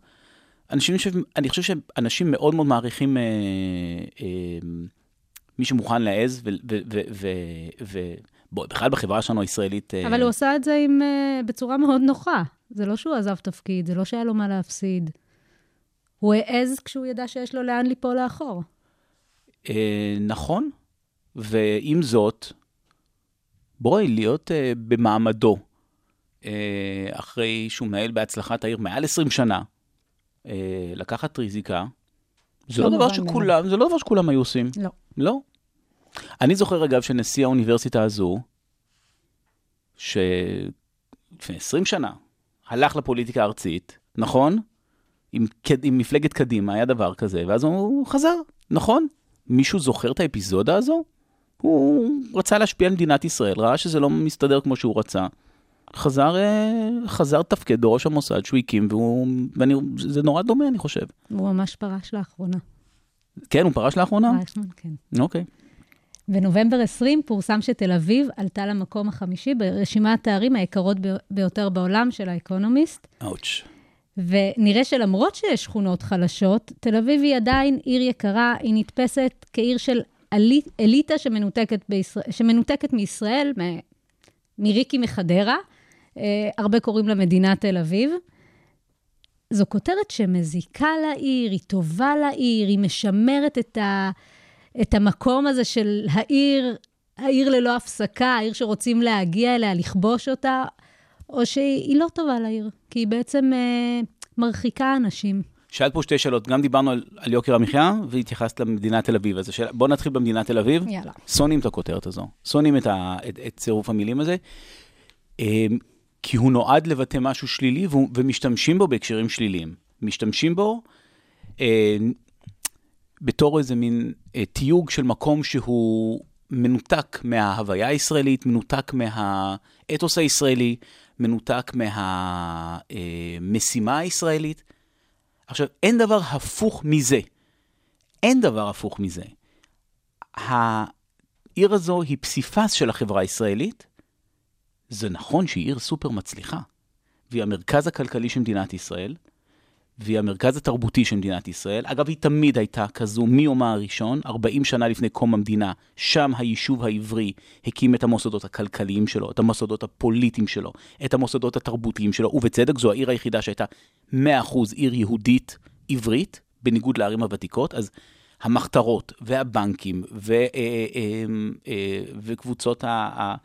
אנשים ש... אני חושב שאנשים מאוד מאוד מעריכים אה, אה, מי שמוכן להעז, ו... ו... ו... ו... ו... בוא, בכלל בחברה שלנו הישראלית... אה, אבל הוא עשה את זה עם, uh, בצורה מאוד נוחה. זה לא שהוא עזב תפקיד, זה לא שהיה לו מה להפסיד. הוא העז כשהוא ידע שיש לו לאן ליפול לאחור. אה, נכון, ועם זאת, בואי, להיות אה, במעמדו, אה, אחרי שהוא מנהל בהצלחת העיר מעל 20 שנה, לקחת ריזיקה, זה לא לא, דבר. שכולם, זה לא דבר שכולם היו עושים. לא. לא. אני זוכר, אגב, שנשיא האוניברסיטה הזו, שלפני 20 שנה הלך לפוליטיקה הארצית, נכון? עם, עם מפלגת קדימה היה דבר כזה, ואז הוא חזר, נכון? מישהו זוכר את האפיזודה הזו? הוא רצה להשפיע על מדינת ישראל, ראה שזה לא מסתדר כמו שהוא רצה. חזר, אה, חזר תפקד בראש המוסד שהוא הקים, והוא, ואני, זה נורא דומה, אני חושב. הוא ממש פרש לאחרונה. כן, הוא פרש לאחרונה? רייכמן, כן. אוקיי. בנובמבר 20 פורסם שתל אביב עלתה למקום החמישי ברשימת הערים היקרות ביותר בעולם של האקונומיסט, אאוץ'. ונראה שלמרות שיש שכונות חלשות, תל אביב היא עדיין עיר יקרה, היא נתפסת כעיר של אלי, אליטה שמנותקת, בישראל, שמנותקת מישראל, מ- מריקי מחדרה. אה, הרבה קוראים לה מדינת תל אביב. זו כותרת שמזיקה לעיר, היא טובה לעיר, היא משמרת את, ה, את המקום הזה של העיר, העיר ללא הפסקה, העיר שרוצים להגיע אליה, לכבוש אותה, או שהיא לא טובה לעיר, כי היא בעצם אה, מרחיקה אנשים. שאלת פה שתי שאלות, גם דיברנו על, על יוקר המחיה והתייחסת למדינת תל אביב. אז השאלה, בוא נתחיל במדינת תל אביב. יאללה. שונאים את הכותרת הזו, שונאים את, ה- את, את צירוף המילים הזה, אמ, כי הוא נועד לבטא משהו שלילי והוא- ומשתמשים בו בהקשרים שליליים. משתמשים בו אה, בתור איזה מין אה, תיוג של מקום שהוא מנותק מההוויה הישראלית, מנותק מהאתוס הישראלי, מנותק מהמשימה הישראלית. עכשיו, אין דבר הפוך מזה. אין דבר הפוך מזה. העיר הזו היא פסיפס של החברה הישראלית. זה נכון שהיא עיר סופר מצליחה, והיא המרכז הכלכלי של מדינת ישראל, והיא המרכז התרבותי של מדינת ישראל. אגב, היא תמיד הייתה כזו מיומה הראשון, 40 שנה לפני קום המדינה, שם היישוב העברי הקים את המוסדות הכלכליים שלו, את המוסדות הפוליטיים שלו, את המוסדות התרבותיים שלו, ובצדק זו העיר היחידה שהייתה 100% עיר יהודית עברית, בניגוד לערים הוותיקות, אז המחתרות והבנקים ו, אה, אה, אה, וקבוצות ה...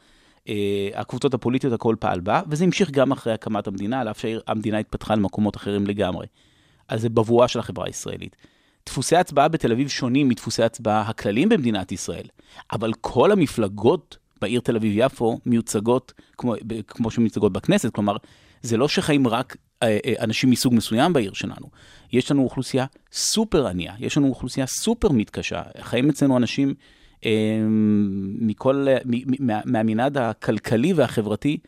אה, הקבוצות הפוליטיות, הכל פעל בה, וזה המשיך גם אחרי הקמת המדינה, על אף שהמדינה התפתחה למקומות אחרים לגמרי. אז זה בבואה של החברה הישראלית. דפוסי הצבעה בתל אביב שונים מדפוסי הצבעה הכלליים במדינת ישראל, אבל כל המפלגות בעיר תל אביב-יפו מיוצגות כמו, כמו שמיוצגות בכנסת, כלומר, זה לא שחיים רק אה, אה, אנשים מסוג מסוים בעיר שלנו. יש לנו אוכלוסייה סופר ענייה, יש לנו אוכלוסייה סופר מתקשה. חיים אצלנו אנשים מכל, מ- מ- מה- מהמנעד הכלכלי והחברתי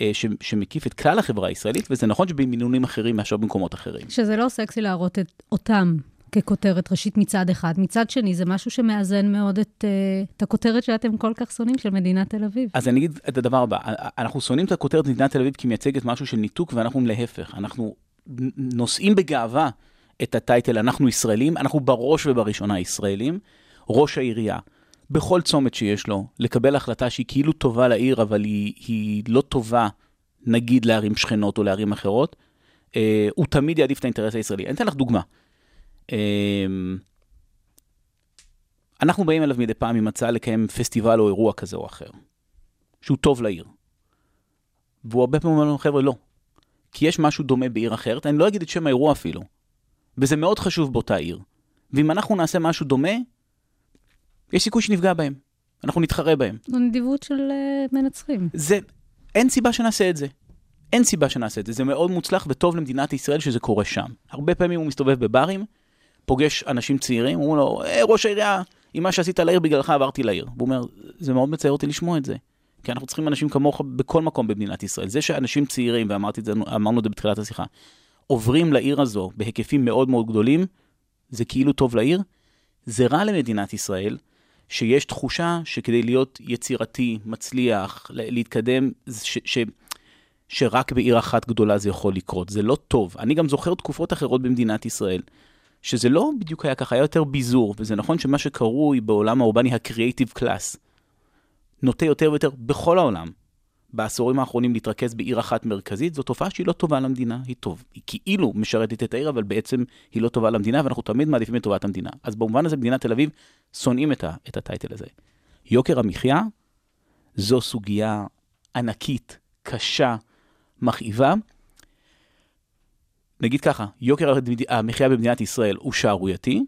אה, ש- שמקיף את כלל החברה הישראלית, וזה נכון שבמינונים אחרים מאשר במקומות אחרים. שזה לא סקסי להראות את, אותם ככותרת ראשית מצד אחד. מצד שני, זה משהו שמאזן מאוד את, אה, את הכותרת שאתם כל כך שונאים של מדינת תל אביב. אז אני אגיד את הדבר הבא, אנחנו שונאים את הכותרת מדינת תל אביב כי מייצגת משהו של ניתוק, ואנחנו להפך, אנחנו נושאים בגאווה את הטייטל אנחנו ישראלים, אנחנו בראש ובראשונה ישראלים. ראש העירייה, בכל צומת שיש לו, לקבל החלטה שהיא כאילו טובה לעיר, אבל היא, היא לא טובה, נגיד, לערים שכנות או לערים אחרות, אה, הוא תמיד יעדיף את האינטרס הישראלי. אני אתן לך דוגמה. אה, אנחנו באים אליו מדי פעם עם הצעה לקיים פסטיבל או אירוע כזה או אחר, שהוא טוב לעיר. והוא הרבה פעמים אומר לנו, חבר'ה, לא. כי יש משהו דומה בעיר אחרת, אני לא אגיד את שם האירוע אפילו. וזה מאוד חשוב באותה עיר. ואם אנחנו נעשה משהו דומה, יש סיכוי שנפגע בהם. אנחנו נתחרה בהם. זו נדיבות של uh, מנצחים. זה, אין סיבה שנעשה את זה. אין סיבה שנעשה את זה. זה מאוד מוצלח וטוב למדינת ישראל שזה קורה שם. הרבה פעמים הוא מסתובב בברים, פוגש אנשים צעירים, אומרים לו, אה, ראש העירייה, עם מה שעשית לעיר בגללך עברתי לעיר. והוא אומר, זה מאוד מצער אותי לשמוע את זה. כי אנחנו צריכים אנשים כמוך בכל מקום במדינת ישראל. זה שאנשים צעירים, ואמרתי את את זה בתחילת השיחה, עוברים לעיר הזו בהיקפים מאוד מאוד גדולים, זה כאילו טוב לעיר. זה רע למדינת ישראל, שיש תחושה שכדי להיות יצירתי, מצליח, להתקדם, ש, ש, שרק בעיר אחת גדולה זה יכול לקרות. זה לא טוב. אני גם זוכר תקופות אחרות במדינת ישראל, שזה לא בדיוק היה ככה, היה יותר ביזור, וזה נכון שמה שקרוי בעולם האורבני ה-creative class, נוטה יותר ויותר בכל העולם, בעשורים האחרונים להתרכז בעיר אחת מרכזית, זו תופעה שהיא לא טובה למדינה, היא טוב. היא כאילו משרתת את העיר, אבל בעצם היא לא טובה למדינה, ואנחנו תמיד מעדיפים את טובת המדינה. אז במובן הזה, מדינת תל אביב שונאים את, ה, את הטייטל הזה. יוקר המחיה זו סוגיה ענקית, קשה, מכאיבה. נגיד ככה, יוקר המחיה במדינת ישראל הוא שערורייתי,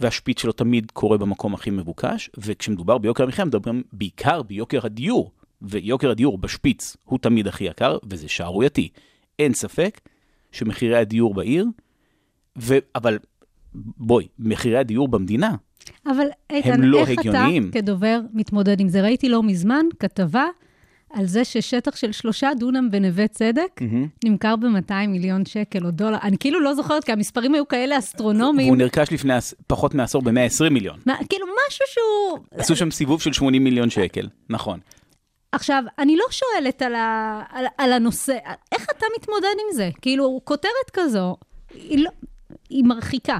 והשפיץ שלו תמיד קורה במקום הכי מבוקש, וכשמדובר ביוקר המחיה מדברים בעיקר ביוקר הדיור ויוקר הדיור בשפיץ הוא תמיד הכי יקר, וזה שערורייתי. אין ספק שמחירי הדיור בעיר, ו... אבל בואי, מחירי הדיור במדינה, אבל איתן, לא איך הגיוניים. אתה כדובר מתמודד עם זה? ראיתי לא מזמן כתבה על זה ששטח של שלושה דונם בנווה צדק נמכר ב-200 מיליון שקל או דולר. אני כאילו לא זוכרת, כי המספרים היו כאלה אסטרונומיים. והוא נרכש לפני פחות מעשור ב-120 מיליון. מה, כאילו משהו שהוא... עשו שם סיבוב של 80 מיליון שקל, נכון. עכשיו, אני לא שואלת על, ה, על, על הנושא, איך אתה מתמודד עם זה? כאילו, כותרת כזו, היא, לא, היא מרחיקה.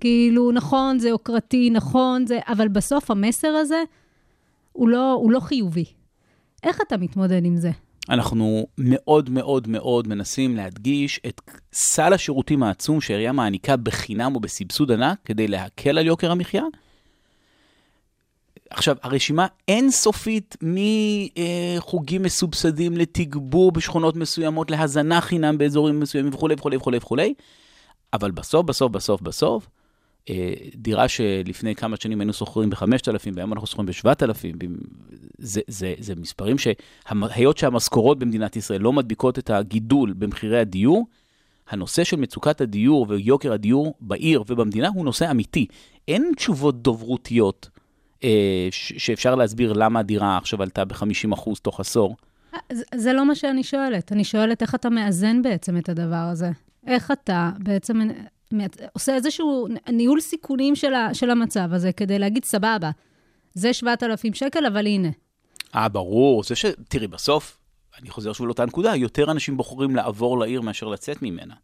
כאילו, נכון, זה יוקרתי, נכון, זה... אבל בסוף המסר הזה הוא לא, הוא לא חיובי. איך אתה מתמודד עם זה? אנחנו מאוד מאוד מאוד מנסים להדגיש את סל השירותים העצום שהעירייה מעניקה בחינם או בסבסוד ענק כדי להקל על יוקר המחיה. עכשיו, הרשימה אינסופית מחוגים מסובסדים לתגבור בשכונות מסוימות, להזנה חינם באזורים מסוימים וכולי וכולי וכולי וכולי, אבל בסוף, בסוף, בסוף, בסוף, אה, דירה שלפני כמה שנים היינו שוכרים ב-5,000 והיום אנחנו שוכרים ב-7,000, זה, זה, זה מספרים שהיות שהמשכורות במדינת ישראל לא מדביקות את הגידול במחירי הדיור, הנושא של מצוקת הדיור ויוקר הדיור בעיר ובמדינה הוא נושא אמיתי. אין תשובות דוברותיות שאפשר להסביר למה הדירה עכשיו עלתה ב-50% תוך עשור. זה, זה לא מה שאני שואלת. אני שואלת איך אתה מאזן בעצם את הדבר הזה. איך אתה בעצם מייצ- עושה איזשהו ניהול סיכונים של, ה, של המצב הזה, כדי להגיד, סבבה, זה 7,000 שקל, אבל הנה. אה, ברור, זה ש... תראי, בסוף, אני חוזר שוב לאותה נקודה, יותר אנשים בוחרים לעבור לעיר מאשר לצאת ממנה.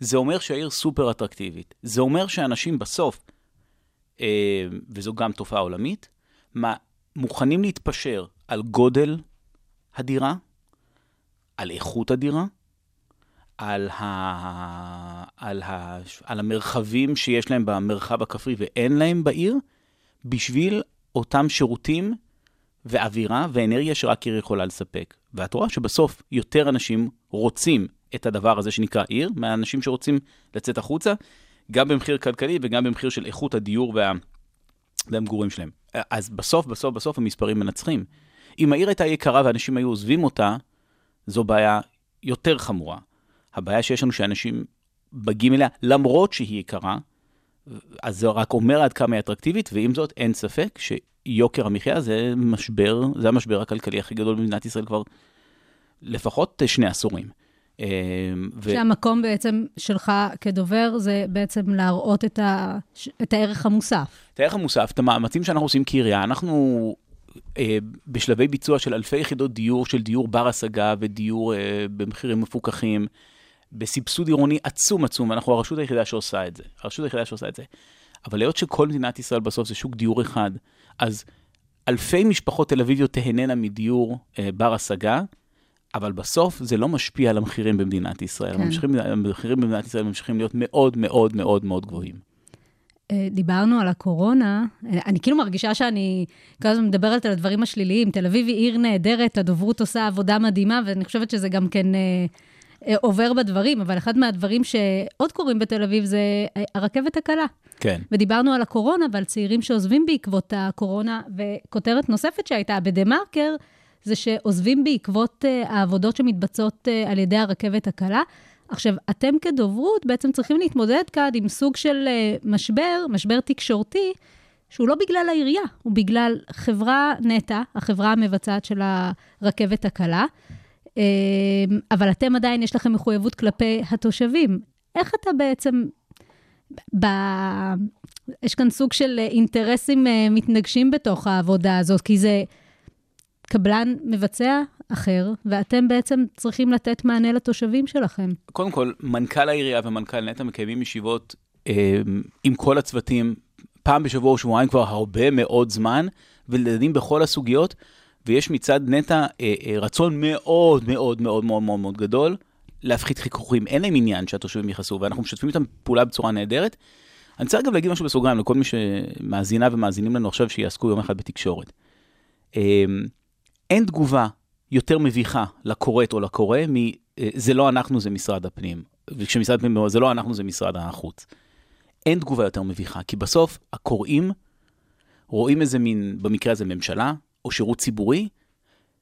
זה אומר שהעיר סופר אטרקטיבית. זה אומר שאנשים בסוף, אה, וזו גם תופעה עולמית, מה, מוכנים להתפשר על גודל הדירה, על איכות הדירה, על, ה... על, ה... על המרחבים שיש להם במרחב הכפרי ואין להם בעיר, בשביל אותם שירותים ואווירה ואנרגיה שרק עיר יכולה לספק. ואת רואה שבסוף יותר אנשים רוצים את הדבר הזה שנקרא עיר, מהאנשים שרוצים לצאת החוצה, גם במחיר כלכלי וגם במחיר של איכות הדיור וה... והמגורים שלהם. אז בסוף, בסוף, בסוף המספרים מנצחים. אם העיר הייתה יקרה ואנשים היו עוזבים אותה, זו בעיה יותר חמורה. הבעיה שיש לנו שאנשים מגיעים אליה למרות שהיא יקרה, אז זה רק אומר עד כמה היא אטרקטיבית, ועם זאת אין ספק שיוקר המחיה זה משבר, זה המשבר הכלכלי הכי גדול במדינת ישראל כבר לפחות שני עשורים. אה, ו- שהמקום בעצם שלך כדובר זה בעצם להראות את, ה, את הערך המוסף. את הערך המוסף, את המאמצים שאנחנו עושים כעירייה, אנחנו אה, בשלבי ביצוע של אלפי יחידות דיור, של דיור בר השגה ודיור אה, במחירים מפוקחים, בסבסוד עירוני עצום עצום, ואנחנו הרשות היחידה שעושה את זה. הרשות היחידה שעושה את זה. אבל היות שכל מדינת ישראל בסוף זה שוק דיור אחד, אז אלפי משפחות תל אביביות תהננה מדיור אה, בר השגה, אבל בסוף זה לא משפיע על המחירים במדינת ישראל. כן. המחירים, המחירים במדינת ישראל ממשיכים להיות מאוד מאוד מאוד מאוד גבוהים. אה, דיברנו על הקורונה, אה, אני כאילו מרגישה שאני כל הזמן מדברת על הדברים השליליים. תל אביב היא עיר נהדרת, הדוברות עושה עבודה מדהימה, ואני חושבת שזה גם כן אה, עובר בדברים, אבל אחד מהדברים שעוד קורים בתל אביב זה הרכבת הקלה. כן. ודיברנו על הקורונה ועל צעירים שעוזבים בעקבות הקורונה, וכותרת נוספת שהייתה בדה-מרקר, זה שעוזבים בעקבות uh, העבודות שמתבצעות uh, על ידי הרכבת הקלה. עכשיו, אתם כדוברות בעצם צריכים להתמודד כאן עם סוג של uh, משבר, משבר תקשורתי, שהוא לא בגלל העירייה, הוא בגלל חברה נטע, החברה המבצעת של הרכבת הקלה, אבל אתם עדיין, יש לכם מחויבות כלפי התושבים. איך אתה בעצם ב... יש כאן סוג של אינטרסים מתנגשים בתוך העבודה הזאת, כי זה קבלן מבצע אחר, ואתם בעצם צריכים לתת מענה לתושבים שלכם. קודם כל, מנכ"ל העירייה ומנכ"ל נטע מקיימים ישיבות אה, עם כל הצוותים, פעם בשבוע או שבועיים כבר הרבה מאוד זמן, ולדנים בכל הסוגיות, ויש מצד נטע אה, אה, רצון מאוד מאוד מאוד מאוד מאוד מאוד גדול להפחית חיכוכים. אין להם עניין שהתושבים יכעסו, ואנחנו משתפים איתם פעולה בצורה נהדרת. אני רוצה אגב להגיד משהו בסוגריים לכל מי שמאזינה ומאזינים לנו עכשיו שיעסקו יום אחד בתקשורת. אה, אין תגובה יותר מביכה לקוראת או לקורא מ... אה, לא אנחנו, זה משרד הפנים. וכשמשרד הפנים אומר, זה לא אנחנו, זה משרד החוץ. אין תגובה יותר מביכה, כי בסוף הקוראים רואים איזה מין, במקרה הזה ממשלה, או שירות ציבורי,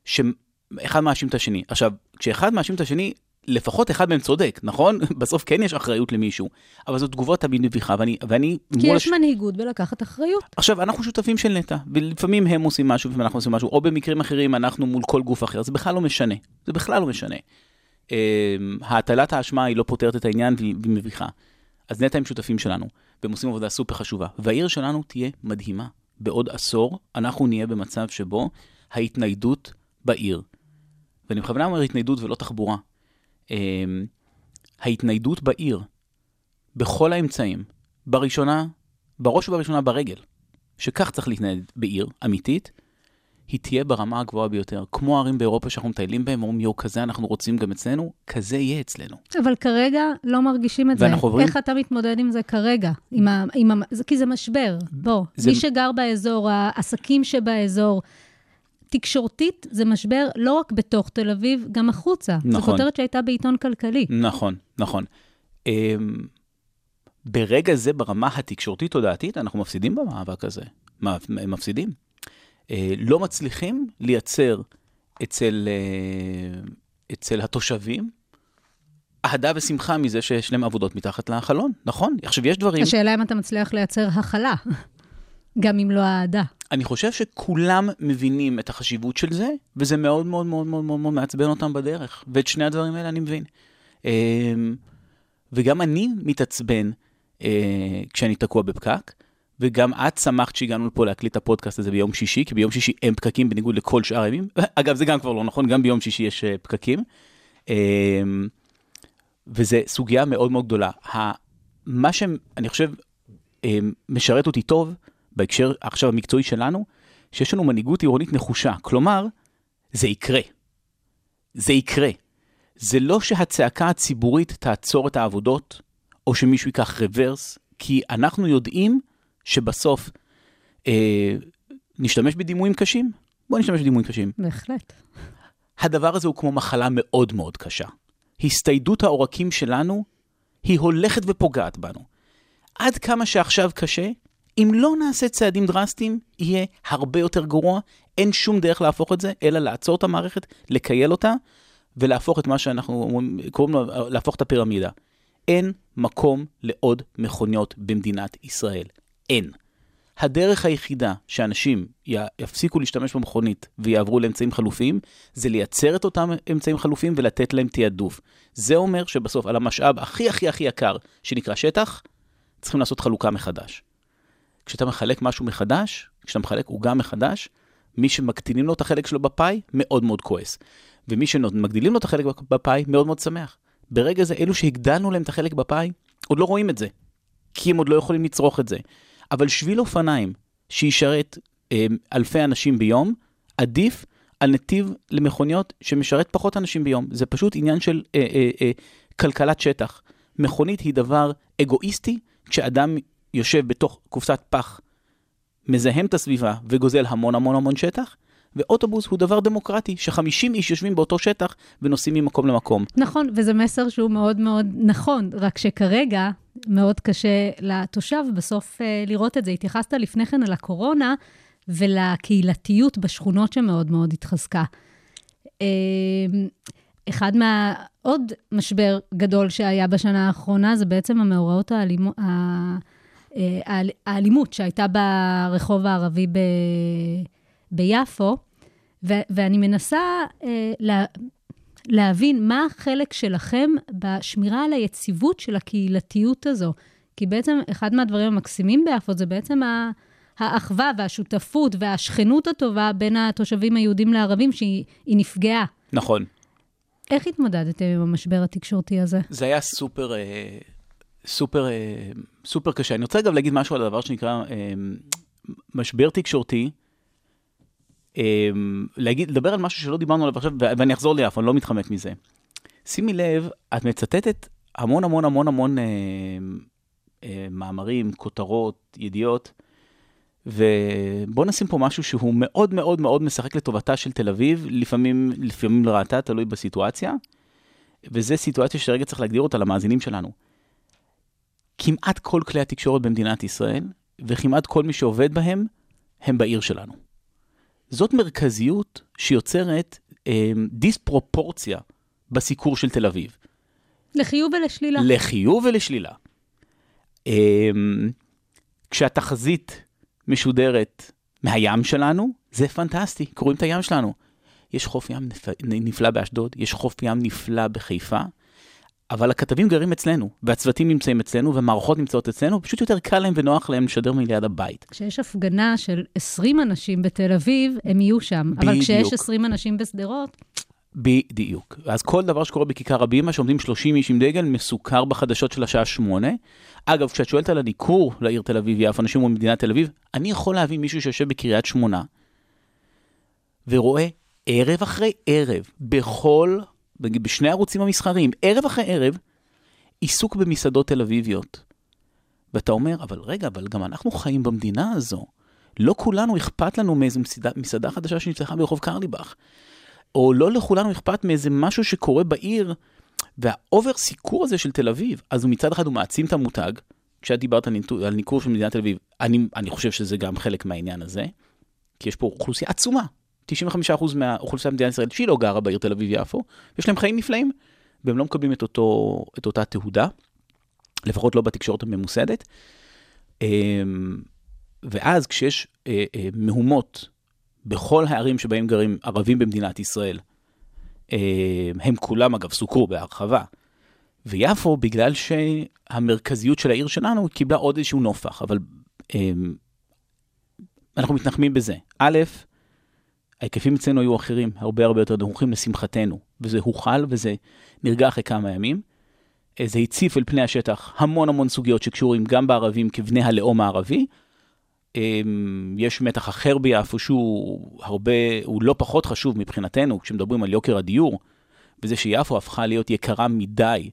שאחד מאשים את השני. עכשיו, כשאחד מאשים את השני, לפחות אחד מהם צודק, נכון? בסוף כן יש אחריות למישהו, אבל זו תגובה תמיד מביכה, ואני... ואני כי יש מנהיגות בלקחת אחריות. עכשיו, אנחנו שותפים של נטע, ולפעמים הם עושים משהו ואנחנו עושים משהו, או במקרים אחרים אנחנו מול כל גוף אחר, זה בכלל לא משנה. זה בכלל לא משנה. אה, הטלת האשמה היא לא פותרת את העניין והיא מביכה. אז נטע הם שותפים שלנו, והם עושים עבודה סופר חשובה. והעיר שלנו תהיה מדהימה. בעוד עשור אנחנו נהיה במצב שבו ההתניידות בעיר, ואני בכוונה אומר התניידות ולא תחבורה, ההתניידות בעיר, בכל האמצעים, בראשונה, בראש ובראשונה ברגל, שכך צריך להתנייד בעיר אמיתית, היא תהיה ברמה הגבוהה ביותר. כמו הערים באירופה שאנחנו מטיילים בהם, אומרים, יואו, כזה אנחנו רוצים גם אצלנו, כזה יהיה אצלנו. אבל כרגע לא מרגישים את זה. עוברים- איך אתה מתמודד עם זה כרגע? עם ה, עם ה, כי זה משבר. בוא, זה- מי שגר באזור, העסקים שבאזור, תקשורתית זה משבר לא רק בתוך תל אביב, גם החוצה. זו נכון. כותרת שהייתה בעיתון כלכלי. נכון, נכון. אמ, ברגע זה, ברמה התקשורתית-תודעתית, אנחנו מפסידים במאבק הזה. מה- מפסידים. אה, לא מצליחים לייצר אצל, אה, אצל התושבים אהדה ושמחה מזה שיש להם עבודות מתחת לחלון, נכון? עכשיו, יש דברים... השאלה אם אתה מצליח לייצר הכלה, גם אם לא אהדה. אני חושב שכולם מבינים את החשיבות של זה, וזה מאוד מאוד מאוד מאוד מאוד מאוד מעצבן אותם בדרך. ואת שני הדברים האלה אני מבין. אמ, וגם אני מתעצבן אה, כשאני תקוע בפקק, וגם את שמחת שהגענו לפה להקליט את הפודקאסט הזה ביום שישי, כי ביום שישי אין פקקים בניגוד לכל שאר הימים. אגב, זה גם כבר לא נכון, גם ביום שישי יש אה, פקקים. אמ, וזו סוגיה מאוד מאוד גדולה. מה שאני חושב אמ, משרת אותי טוב, בהקשר עכשיו המקצועי שלנו, שיש לנו מנהיגות עירונית נחושה. כלומר, זה יקרה. זה יקרה. זה לא שהצעקה הציבורית תעצור את העבודות, או שמישהו ייקח רוורס, כי אנחנו יודעים שבסוף אה, נשתמש בדימויים קשים. בואו נשתמש בדימויים קשים. בהחלט. הדבר הזה הוא כמו מחלה מאוד מאוד קשה. הסתיידות העורקים שלנו, היא הולכת ופוגעת בנו. עד כמה שעכשיו קשה, אם לא נעשה צעדים דרסטיים, יהיה הרבה יותר גרוע. אין שום דרך להפוך את זה, אלא לעצור את המערכת, לקייל אותה, ולהפוך את מה שאנחנו קוראים לו, להפוך את הפירמידה. אין מקום לעוד מכוניות במדינת ישראל. אין. הדרך היחידה שאנשים יפסיקו להשתמש במכונית ויעברו לאמצעים חלופיים, זה לייצר את אותם אמצעים חלופיים ולתת להם תעדוף. זה אומר שבסוף על המשאב הכי הכי הכי יקר, שנקרא שטח, צריכים לעשות חלוקה מחדש. כשאתה מחלק משהו מחדש, כשאתה מחלק עוגה מחדש, מי שמקטינים לו את החלק שלו בפאי, מאוד מאוד כועס. ומי שמגדילים לו את החלק בפאי, מאוד מאוד שמח. ברגע זה, אלו שהגדלנו להם את החלק בפאי, עוד לא רואים את זה. כי הם עוד לא יכולים לצרוך את זה. אבל שביל אופניים שישרת אה, אלפי אנשים ביום, עדיף על נתיב למכוניות שמשרת פחות אנשים ביום. זה פשוט עניין של אה, אה, אה, כלכלת שטח. מכונית היא דבר אגואיסטי, כשאדם יושב בתוך קופסת פח, מזהם את הסביבה וגוזל המון המון המון שטח, ואוטובוס הוא דבר דמוקרטי, ש-50 איש יושבים באותו שטח ונוסעים ממקום למקום. נכון, וזה מסר שהוא מאוד מאוד נכון, רק שכרגע מאוד קשה לתושב בסוף אה, לראות את זה. התייחסת לפני כן על הקורונה ולקהילתיות בשכונות שמאוד מאוד התחזקה. אה, אחד מה... עוד משבר גדול שהיה בשנה האחרונה זה בעצם המאורעות האלימו... ה... אה, האל- האלימות שהייתה ברחוב הערבי ב... ביפו, ו- ואני מנסה אה, לה... להבין מה החלק שלכם בשמירה על היציבות של הקהילתיות הזו. כי בעצם אחד מהדברים המקסימים ביפו זה בעצם ה... האחווה והשותפות והשכנות הטובה בין התושבים היהודים לערבים, שהיא היא נפגעה. נכון. איך התמודדתם עם המשבר התקשורתי הזה? זה היה סופר, אה, סופר, אה, סופר קשה. אני רוצה אגב להגיד משהו על הדבר שנקרא אה, משבר תקשורתי. אה, להגיד, לדבר על משהו שלא דיברנו עליו עכשיו, ואני אחזור ליפו, אני לא מתחמק מזה. שימי לב, את מצטטת המון המון המון המון אה, אה, מאמרים, כותרות, ידיעות, ובוא נשים פה משהו שהוא מאוד מאוד מאוד משחק לטובתה של תל אביב, לפעמים, לפעמים לרעתה, תלוי בסיטואציה. וזו סיטואציה שרגע צריך להגדיר אותה למאזינים שלנו. כמעט כל כלי התקשורת במדינת ישראל, וכמעט כל מי שעובד בהם, הם בעיר שלנו. זאת מרכזיות שיוצרת אה, דיספרופורציה בסיקור של תל אביב. לחיוב ולשלילה. לחיוב ולשלילה. אה, כשהתחזית משודרת מהים שלנו, זה פנטסטי, קוראים את הים שלנו. יש חוף ים נפ... נפלא באשדוד, יש חוף ים נפלא בחיפה, אבל הכתבים גרים אצלנו, והצוותים נמצאים אצלנו, והמערכות נמצאות אצלנו, פשוט יותר קל להם ונוח להם לשדר מליד הבית. כשיש הפגנה של 20 אנשים בתל אביב, הם יהיו שם. אבל בדיוק. כשיש 20 אנשים בשדרות, בדיוק. אז כל דבר שקורה בכיכר הבימה, שעומדים 30 איש עם דגל, מסוקר בחדשות של השעה 8. אגב, כשאת שואלת על הניכור לעיר תל אביב-יפו, אנשים אומרים מדינת תל אביב, אני יכול להבין מישהו שיושב בקריית שמונה, ורואה ערב אחרי ערב, בכל, בשני הערוצים המסחריים, ערב אחרי ערב, עיסוק במסעדות תל אביביות. ואתה אומר, אבל רגע, אבל גם אנחנו חיים במדינה הזו. לא כולנו אכפת לנו מאיזו מסעדה, מסעדה חדשה שנפתחה ברחוב קרליבך. או לא לכולנו אכפת מאיזה משהו שקורה בעיר, והאובר סיקור הזה של תל אביב, אז הוא מצד אחד הוא מעצים את המותג, כשאת דיברת על, ניטור, על ניכור של מדינת תל אביב, אני, אני חושב שזה גם חלק מהעניין הזה, כי יש פה אוכלוסייה עצומה, 95% מהאוכלוסייה במדינת ישראל שהיא לא גרה בעיר תל אביב-יפו, יש להם חיים נפלאים, והם לא מקבלים את, אותו, את אותה תהודה, לפחות לא בתקשורת הממוסדת. אמ, ואז כשיש אה, אה, מהומות בכל הערים שבהם גרים ערבים במדינת ישראל, אה, הם כולם אגב סוקרו בהרחבה. ויפו, בגלל שהמרכזיות של העיר שלנו קיבלה עוד איזשהו נופח, אבל אה, אנחנו מתנחמים בזה. א', ההיקפים אצלנו היו אחרים, הרבה הרבה יותר נמוכים לשמחתנו, וזה הוחל וזה נרגע אחרי כמה ימים. אה, זה הציף אל פני השטח המון המון סוגיות שקשורים גם בערבים כבני הלאום הערבי, אמ, יש מתח אחר ביפו שהוא הרבה, הוא לא פחות חשוב מבחינתנו כשמדברים על יוקר הדיור, וזה שיפו הפכה להיות יקרה מדי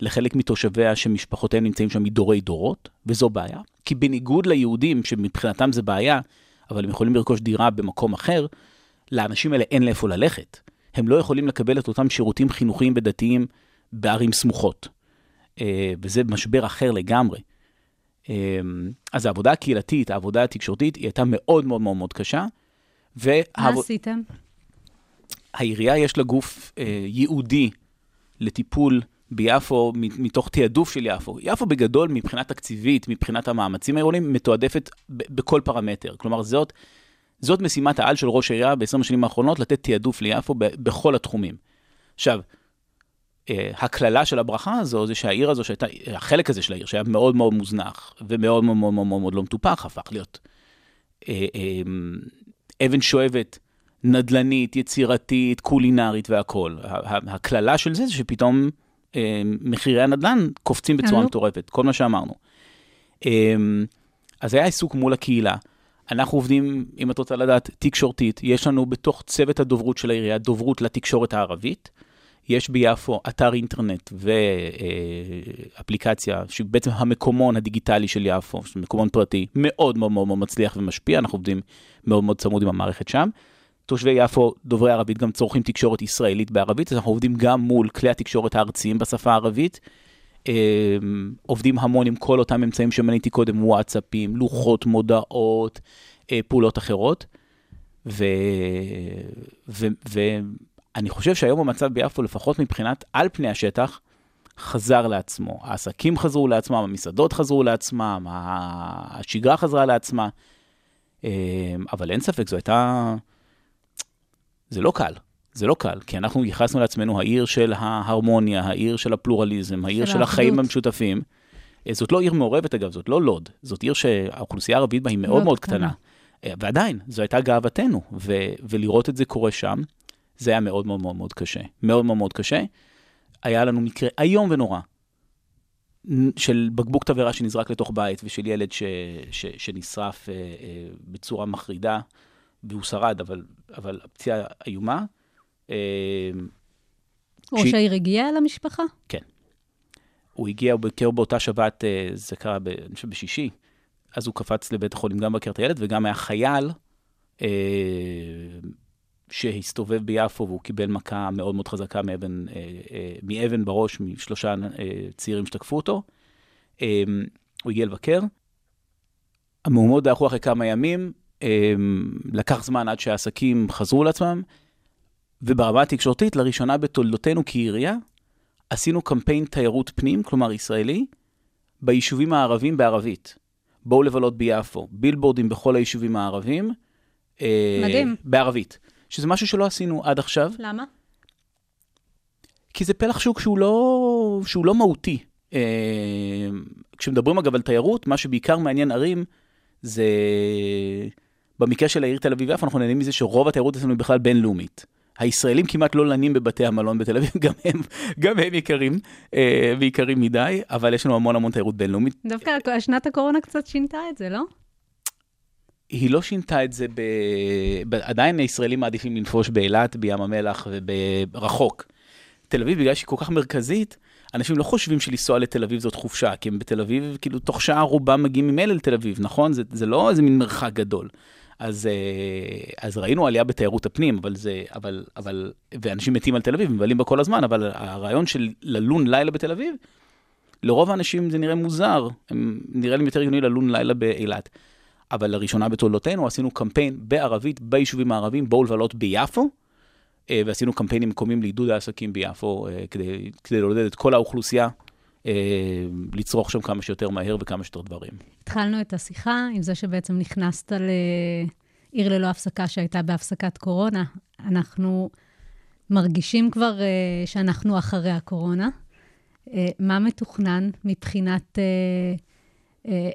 לחלק מתושביה שמשפחותיהם נמצאים שם מדורי דורות, וזו בעיה. כי בניגוד ליהודים, שמבחינתם זה בעיה, אבל הם יכולים לרכוש דירה במקום אחר, לאנשים האלה אין לאיפה ללכת. הם לא יכולים לקבל את אותם שירותים חינוכיים ודתיים בערים סמוכות. אה, וזה משבר אחר לגמרי. אמ, אז העבודה הקהילתית, העבודה התקשורתית, היא הייתה מאוד מאוד מאוד מאוד קשה. מה והעב... עשיתם? העירייה יש לה גוף אה, ייעודי לטיפול ביפו מתוך תעדוף של יפו. יפו בגדול, מבחינה תקציבית, מבחינת המאמצים העירוניים, מתועדפת בכל פרמטר. כלומר, זאת, זאת משימת העל של ראש העירייה ב-20 השנים האחרונות, לתת תעדוף ליפו בכל התחומים. עכשיו, אה, הקללה של הברכה הזו זה שהעיר הזו שהייתה, החלק הזה של העיר שהיה מאוד מאוד מוזנח ומאוד מאוד מאוד מאוד, מאוד לא מטופח, הפך להיות אה, אה, אבן שואבת, נדל"נית, יצירתית, קולינרית והכול. הקללה של זה זה שפתאום מחירי הנדל"ן קופצים בצורה עלו. מטורפת, כל מה שאמרנו. אה, אז היה עיסוק מול הקהילה. אנחנו עובדים, אם את רוצה לדעת, תקשורתית. יש לנו בתוך צוות הדוברות של העירייה דוברות לתקשורת הערבית. יש ביפו אתר אינטרנט ואפליקציה, שבעצם המקומון הדיגיטלי של יפו, מקומון פרטי, מאוד מאוד מאוד מצליח ומשפיע, אנחנו עובדים מאוד מאוד צמוד עם המערכת שם. תושבי יפו, דוברי ערבית, גם צורכים תקשורת ישראלית בערבית, אז אנחנו עובדים גם מול כלי התקשורת הארציים בשפה הערבית. אה, עובדים המון עם כל אותם אמצעים שמניתי קודם, וואטסאפים, לוחות מודעות, אה, פעולות אחרות. ו... ו... ואני חושב שהיום המצב ביפו, לפחות מבחינת על פני השטח, חזר לעצמו. העסקים חזרו לעצמם, המסעדות חזרו לעצמם, השגרה חזרה לעצמה. אה, אבל אין ספק, זו הייתה... זה לא קל. זה לא קל, כי אנחנו ייחסנו לעצמנו העיר של ההרמוניה, העיר של הפלורליזם, העיר של של החיים. המשותפים. אה, זאת לא עיר מעורבת אגב, זאת לא לוד, זאת עיר שהאוכלוסייה הערבית בה היא מאוד מאוד קטנה. קטנה. אה, ועדיין, זו הייתה גאוותנו, ו- ולראות את זה קורה שם, זה היה מאוד מאוד מאוד מאוד קשה. מאוד מאוד מאוד קשה. היה לנו מקרה איום ונורא של בקבוק תבערה שנזרק לתוך בית ושל ילד ש- ש- שנשרף אה, אה, בצורה מחרידה, והוא שרד, אבל, אבל הפציעה איומה. אה, ראש העיר הגיע אל המשפחה? הוא הגיע, ביקר באותה שבת, אה, זה קרה, ב- אני חושב, בשישי, אז הוא קפץ לבית החולים גם בקר את הילד, וגם היה חייל אה, שהסתובב ביפו והוא קיבל מכה מאוד מאוד חזקה מאבן, אה, אה, מאבן בראש, משלושה אה, צעירים שתקפו אותו. אה, הוא הגיע לבקר. המהומות דעכו אחרי כמה ימים, אמ, לקח זמן עד שהעסקים חזרו לעצמם, וברמה התקשורתית, לראשונה בתולדותינו כעירייה, עשינו קמפיין תיירות פנים, כלומר ישראלי, ביישובים הערבים בערבית. בואו לבלות ביפו, בילבורדים בכל היישובים הערבים. אה, מדהים. בערבית. שזה משהו שלא עשינו עד עכשיו, למה? כי זה פלח שוק שהוא לא, שהוא לא מהותי. אה, כשמדברים אגב על תיירות, מה שבעיקר מעניין ערים זה, במקרה של העיר תל אביב-יפו, אנחנו נהנים מזה שרוב התיירות אצלנו היא בכלל בינלאומית. הישראלים כמעט לא לנים בבתי המלון בתל אביב, גם הם, גם הם יקרים, אה, ויקרים מדי, אבל יש לנו המון המון תיירות בינלאומית. דווקא שנת הקורונה קצת שינתה את זה, לא? היא לא שינתה את זה, ב... ב... עדיין הישראלים מעדיפים לנפוש באילת, בים המלח וברחוק. תל אביב, בגלל שהיא כל כך מרכזית, אנשים לא חושבים שלנסוע לתל אביב זאת חופשה, כי הם בתל אביב, כאילו, תוך שעה רובם מגיעים ממילא לתל אביב, נכון? זה, זה לא איזה מין מרחק גדול. אז, אה, אז ראינו עלייה בתיירות הפנים, אבל זה, אבל, אבל, ואנשים מתים על תל אביב, מבלים בה כל הזמן, אבל הרעיון של ללון לילה בתל אביב, לרוב האנשים זה נראה מוזר, הם, נראה להם יותר הגיוני ללון לילה באילת. אבל לראשונה בתולדותינו עשינו קמפיין בערבית ביישובים הערבים, בואו לבלות ביפו, אה, ועשינו קמפיינים מקומיים לעידוד העסקים ביפו, אה, כדי, כדי לעודד את כל האוכלוסייה לצרוך שם כמה שיותר מהר וכמה שיותר דברים. התחלנו את השיחה עם זה שבעצם נכנסת לעיר ללא הפסקה שהייתה בהפסקת קורונה. אנחנו מרגישים כבר uh, שאנחנו אחרי הקורונה. Uh, מה מתוכנן מבחינת uh,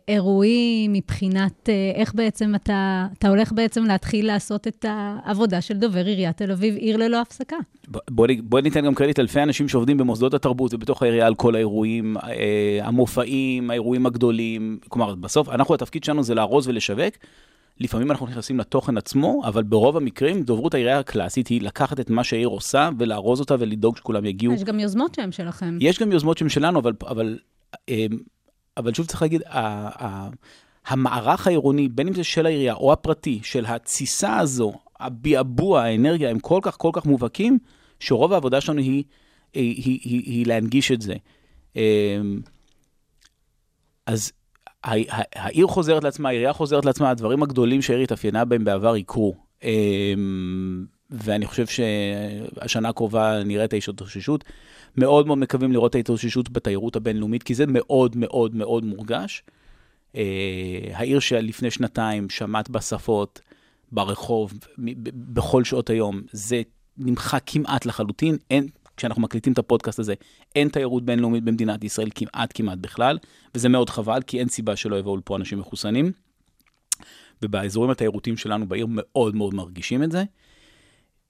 אירועים, מבחינת uh, איך בעצם אתה, אתה הולך בעצם להתחיל לעשות את העבודה של דובר עיריית תל אביב, עיר ללא הפסקה? בוא, בוא ניתן גם קרדיט אלפי אנשים שעובדים במוסדות התרבות ובתוך העירייה על כל האירועים, אה, המופעים, האירועים הגדולים. כלומר, בסוף, אנחנו, התפקיד שלנו זה לארוז ולשווק. לפעמים אנחנו נכנסים לתוכן עצמו, אבל ברוב המקרים דוברות העירייה הקלאסית היא לקחת את מה שהעיר עושה ולארוז אותה ולדאוג שכולם יגיעו. יש גם יוזמות שהן שלכם. יש גם יוזמות שהן שלנו, אבל, אבל, אה, אבל שוב צריך להגיד, המערך העירוני, בין אם זה של העירייה או הפרטי, של התסיסה הזו, הביעבוע, האנרגיה, הם כל כך כל כך מובהקים, שרוב העבודה שלנו היא, היא, היא, היא, היא להנגיש את זה. אמ, אז העיר חוזרת לעצמה, העירייה חוזרת לעצמה, הדברים הגדולים שהעיר התאפיינה בהם בעבר יקרו. אמ, ואני חושב שהשנה הקרובה נראה את ההתאוששות. מאוד מאוד מקווים לראות את ההתאוששות בתיירות הבינלאומית, כי זה מאוד מאוד מאוד מורגש. אה, העיר שלפני שנתיים שמעת בשפות, ברחוב, בכל שעות היום, זה נמחק כמעט לחלוטין. אין, כשאנחנו מקליטים את הפודקאסט הזה, אין תיירות בינלאומית במדינת ישראל כמעט כמעט בכלל, וזה מאוד חבל, כי אין סיבה שלא יבואו לפה אנשים מחוסנים. ובאזורים התיירותיים שלנו בעיר מאוד מאוד מרגישים את זה.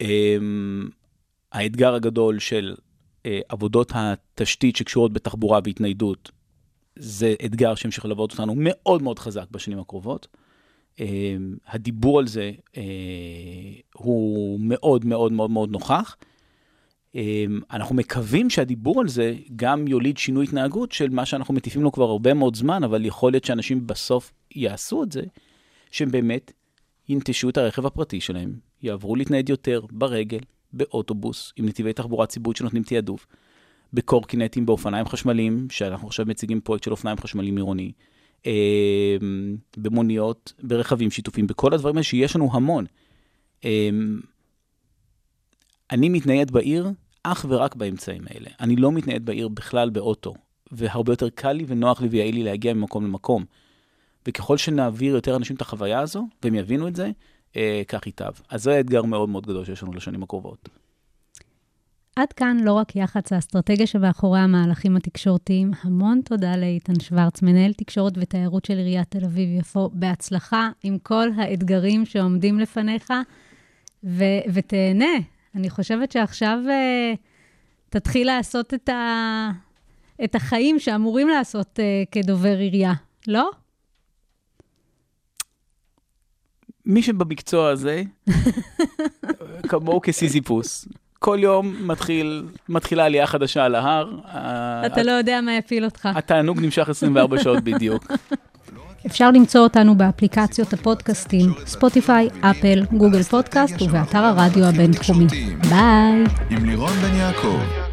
אמ, האתגר הגדול של עבודות התשתית שקשורות בתחבורה והתניידות, זה אתגר שימשיך ללוות אותנו מאוד מאוד חזק בשנים הקרובות. אמ, הדיבור על זה אה, הוא מאוד מאוד מאוד מאוד נוכח. אמ, אנחנו מקווים שהדיבור על זה גם יוליד שינוי התנהגות של מה שאנחנו מטיפים לו כבר הרבה מאוד זמן, אבל יכול להיות שאנשים בסוף יעשו את זה, שהם באמת ינטשו את הרכב הפרטי שלהם, יעברו להתנייד יותר ברגל, באוטובוס, עם נתיבי תחבורה ציבורית שנותנים תעדוף, בקורקינטים, באופניים חשמליים, שאנחנו עכשיו מציגים פרויקט של אופניים חשמליים עירוני, אה, במוניות, ברכבים שיתופים, בכל הדברים האלה שיש לנו המון. אה, אני מתנייד בעיר אך ורק באמצעים האלה. אני לא מתנייד בעיר בכלל באוטו, והרבה יותר קל לי ונוח לי ויעיל לי להגיע ממקום למקום. וככל שנעביר יותר אנשים את החוויה הזו, והם יבינו את זה, אה, כך ייטב. אז זה האתגר מאוד מאוד גדול שיש לנו לשנים הקרובות. עד כאן לא רק יח"צ האסטרטגיה שמאחורי המהלכים התקשורתיים. המון תודה לאיתן שוורץ, מנהל תקשורת ותיירות של עיריית תל אביב-יפו. בהצלחה עם כל האתגרים שעומדים לפניך, ו- ותהנה. אני חושבת שעכשיו uh, תתחיל לעשות את, ה- את החיים שאמורים לעשות uh, כדובר עירייה, לא? מי שבמקצוע הזה, כמוהו כסיזיפוס. כל יום מתחיל, מתחילה עלייה חדשה על ההר. אתה לא יודע מה יפיל אותך. התענוג נמשך 24 שעות בדיוק. אפשר למצוא אותנו באפליקציות הפודקאסטים, ספוטיפיי, אפל, גוגל פודקאסט ובאתר הרדיו הבינתחומי. ביי. עם לירון בן יעקב.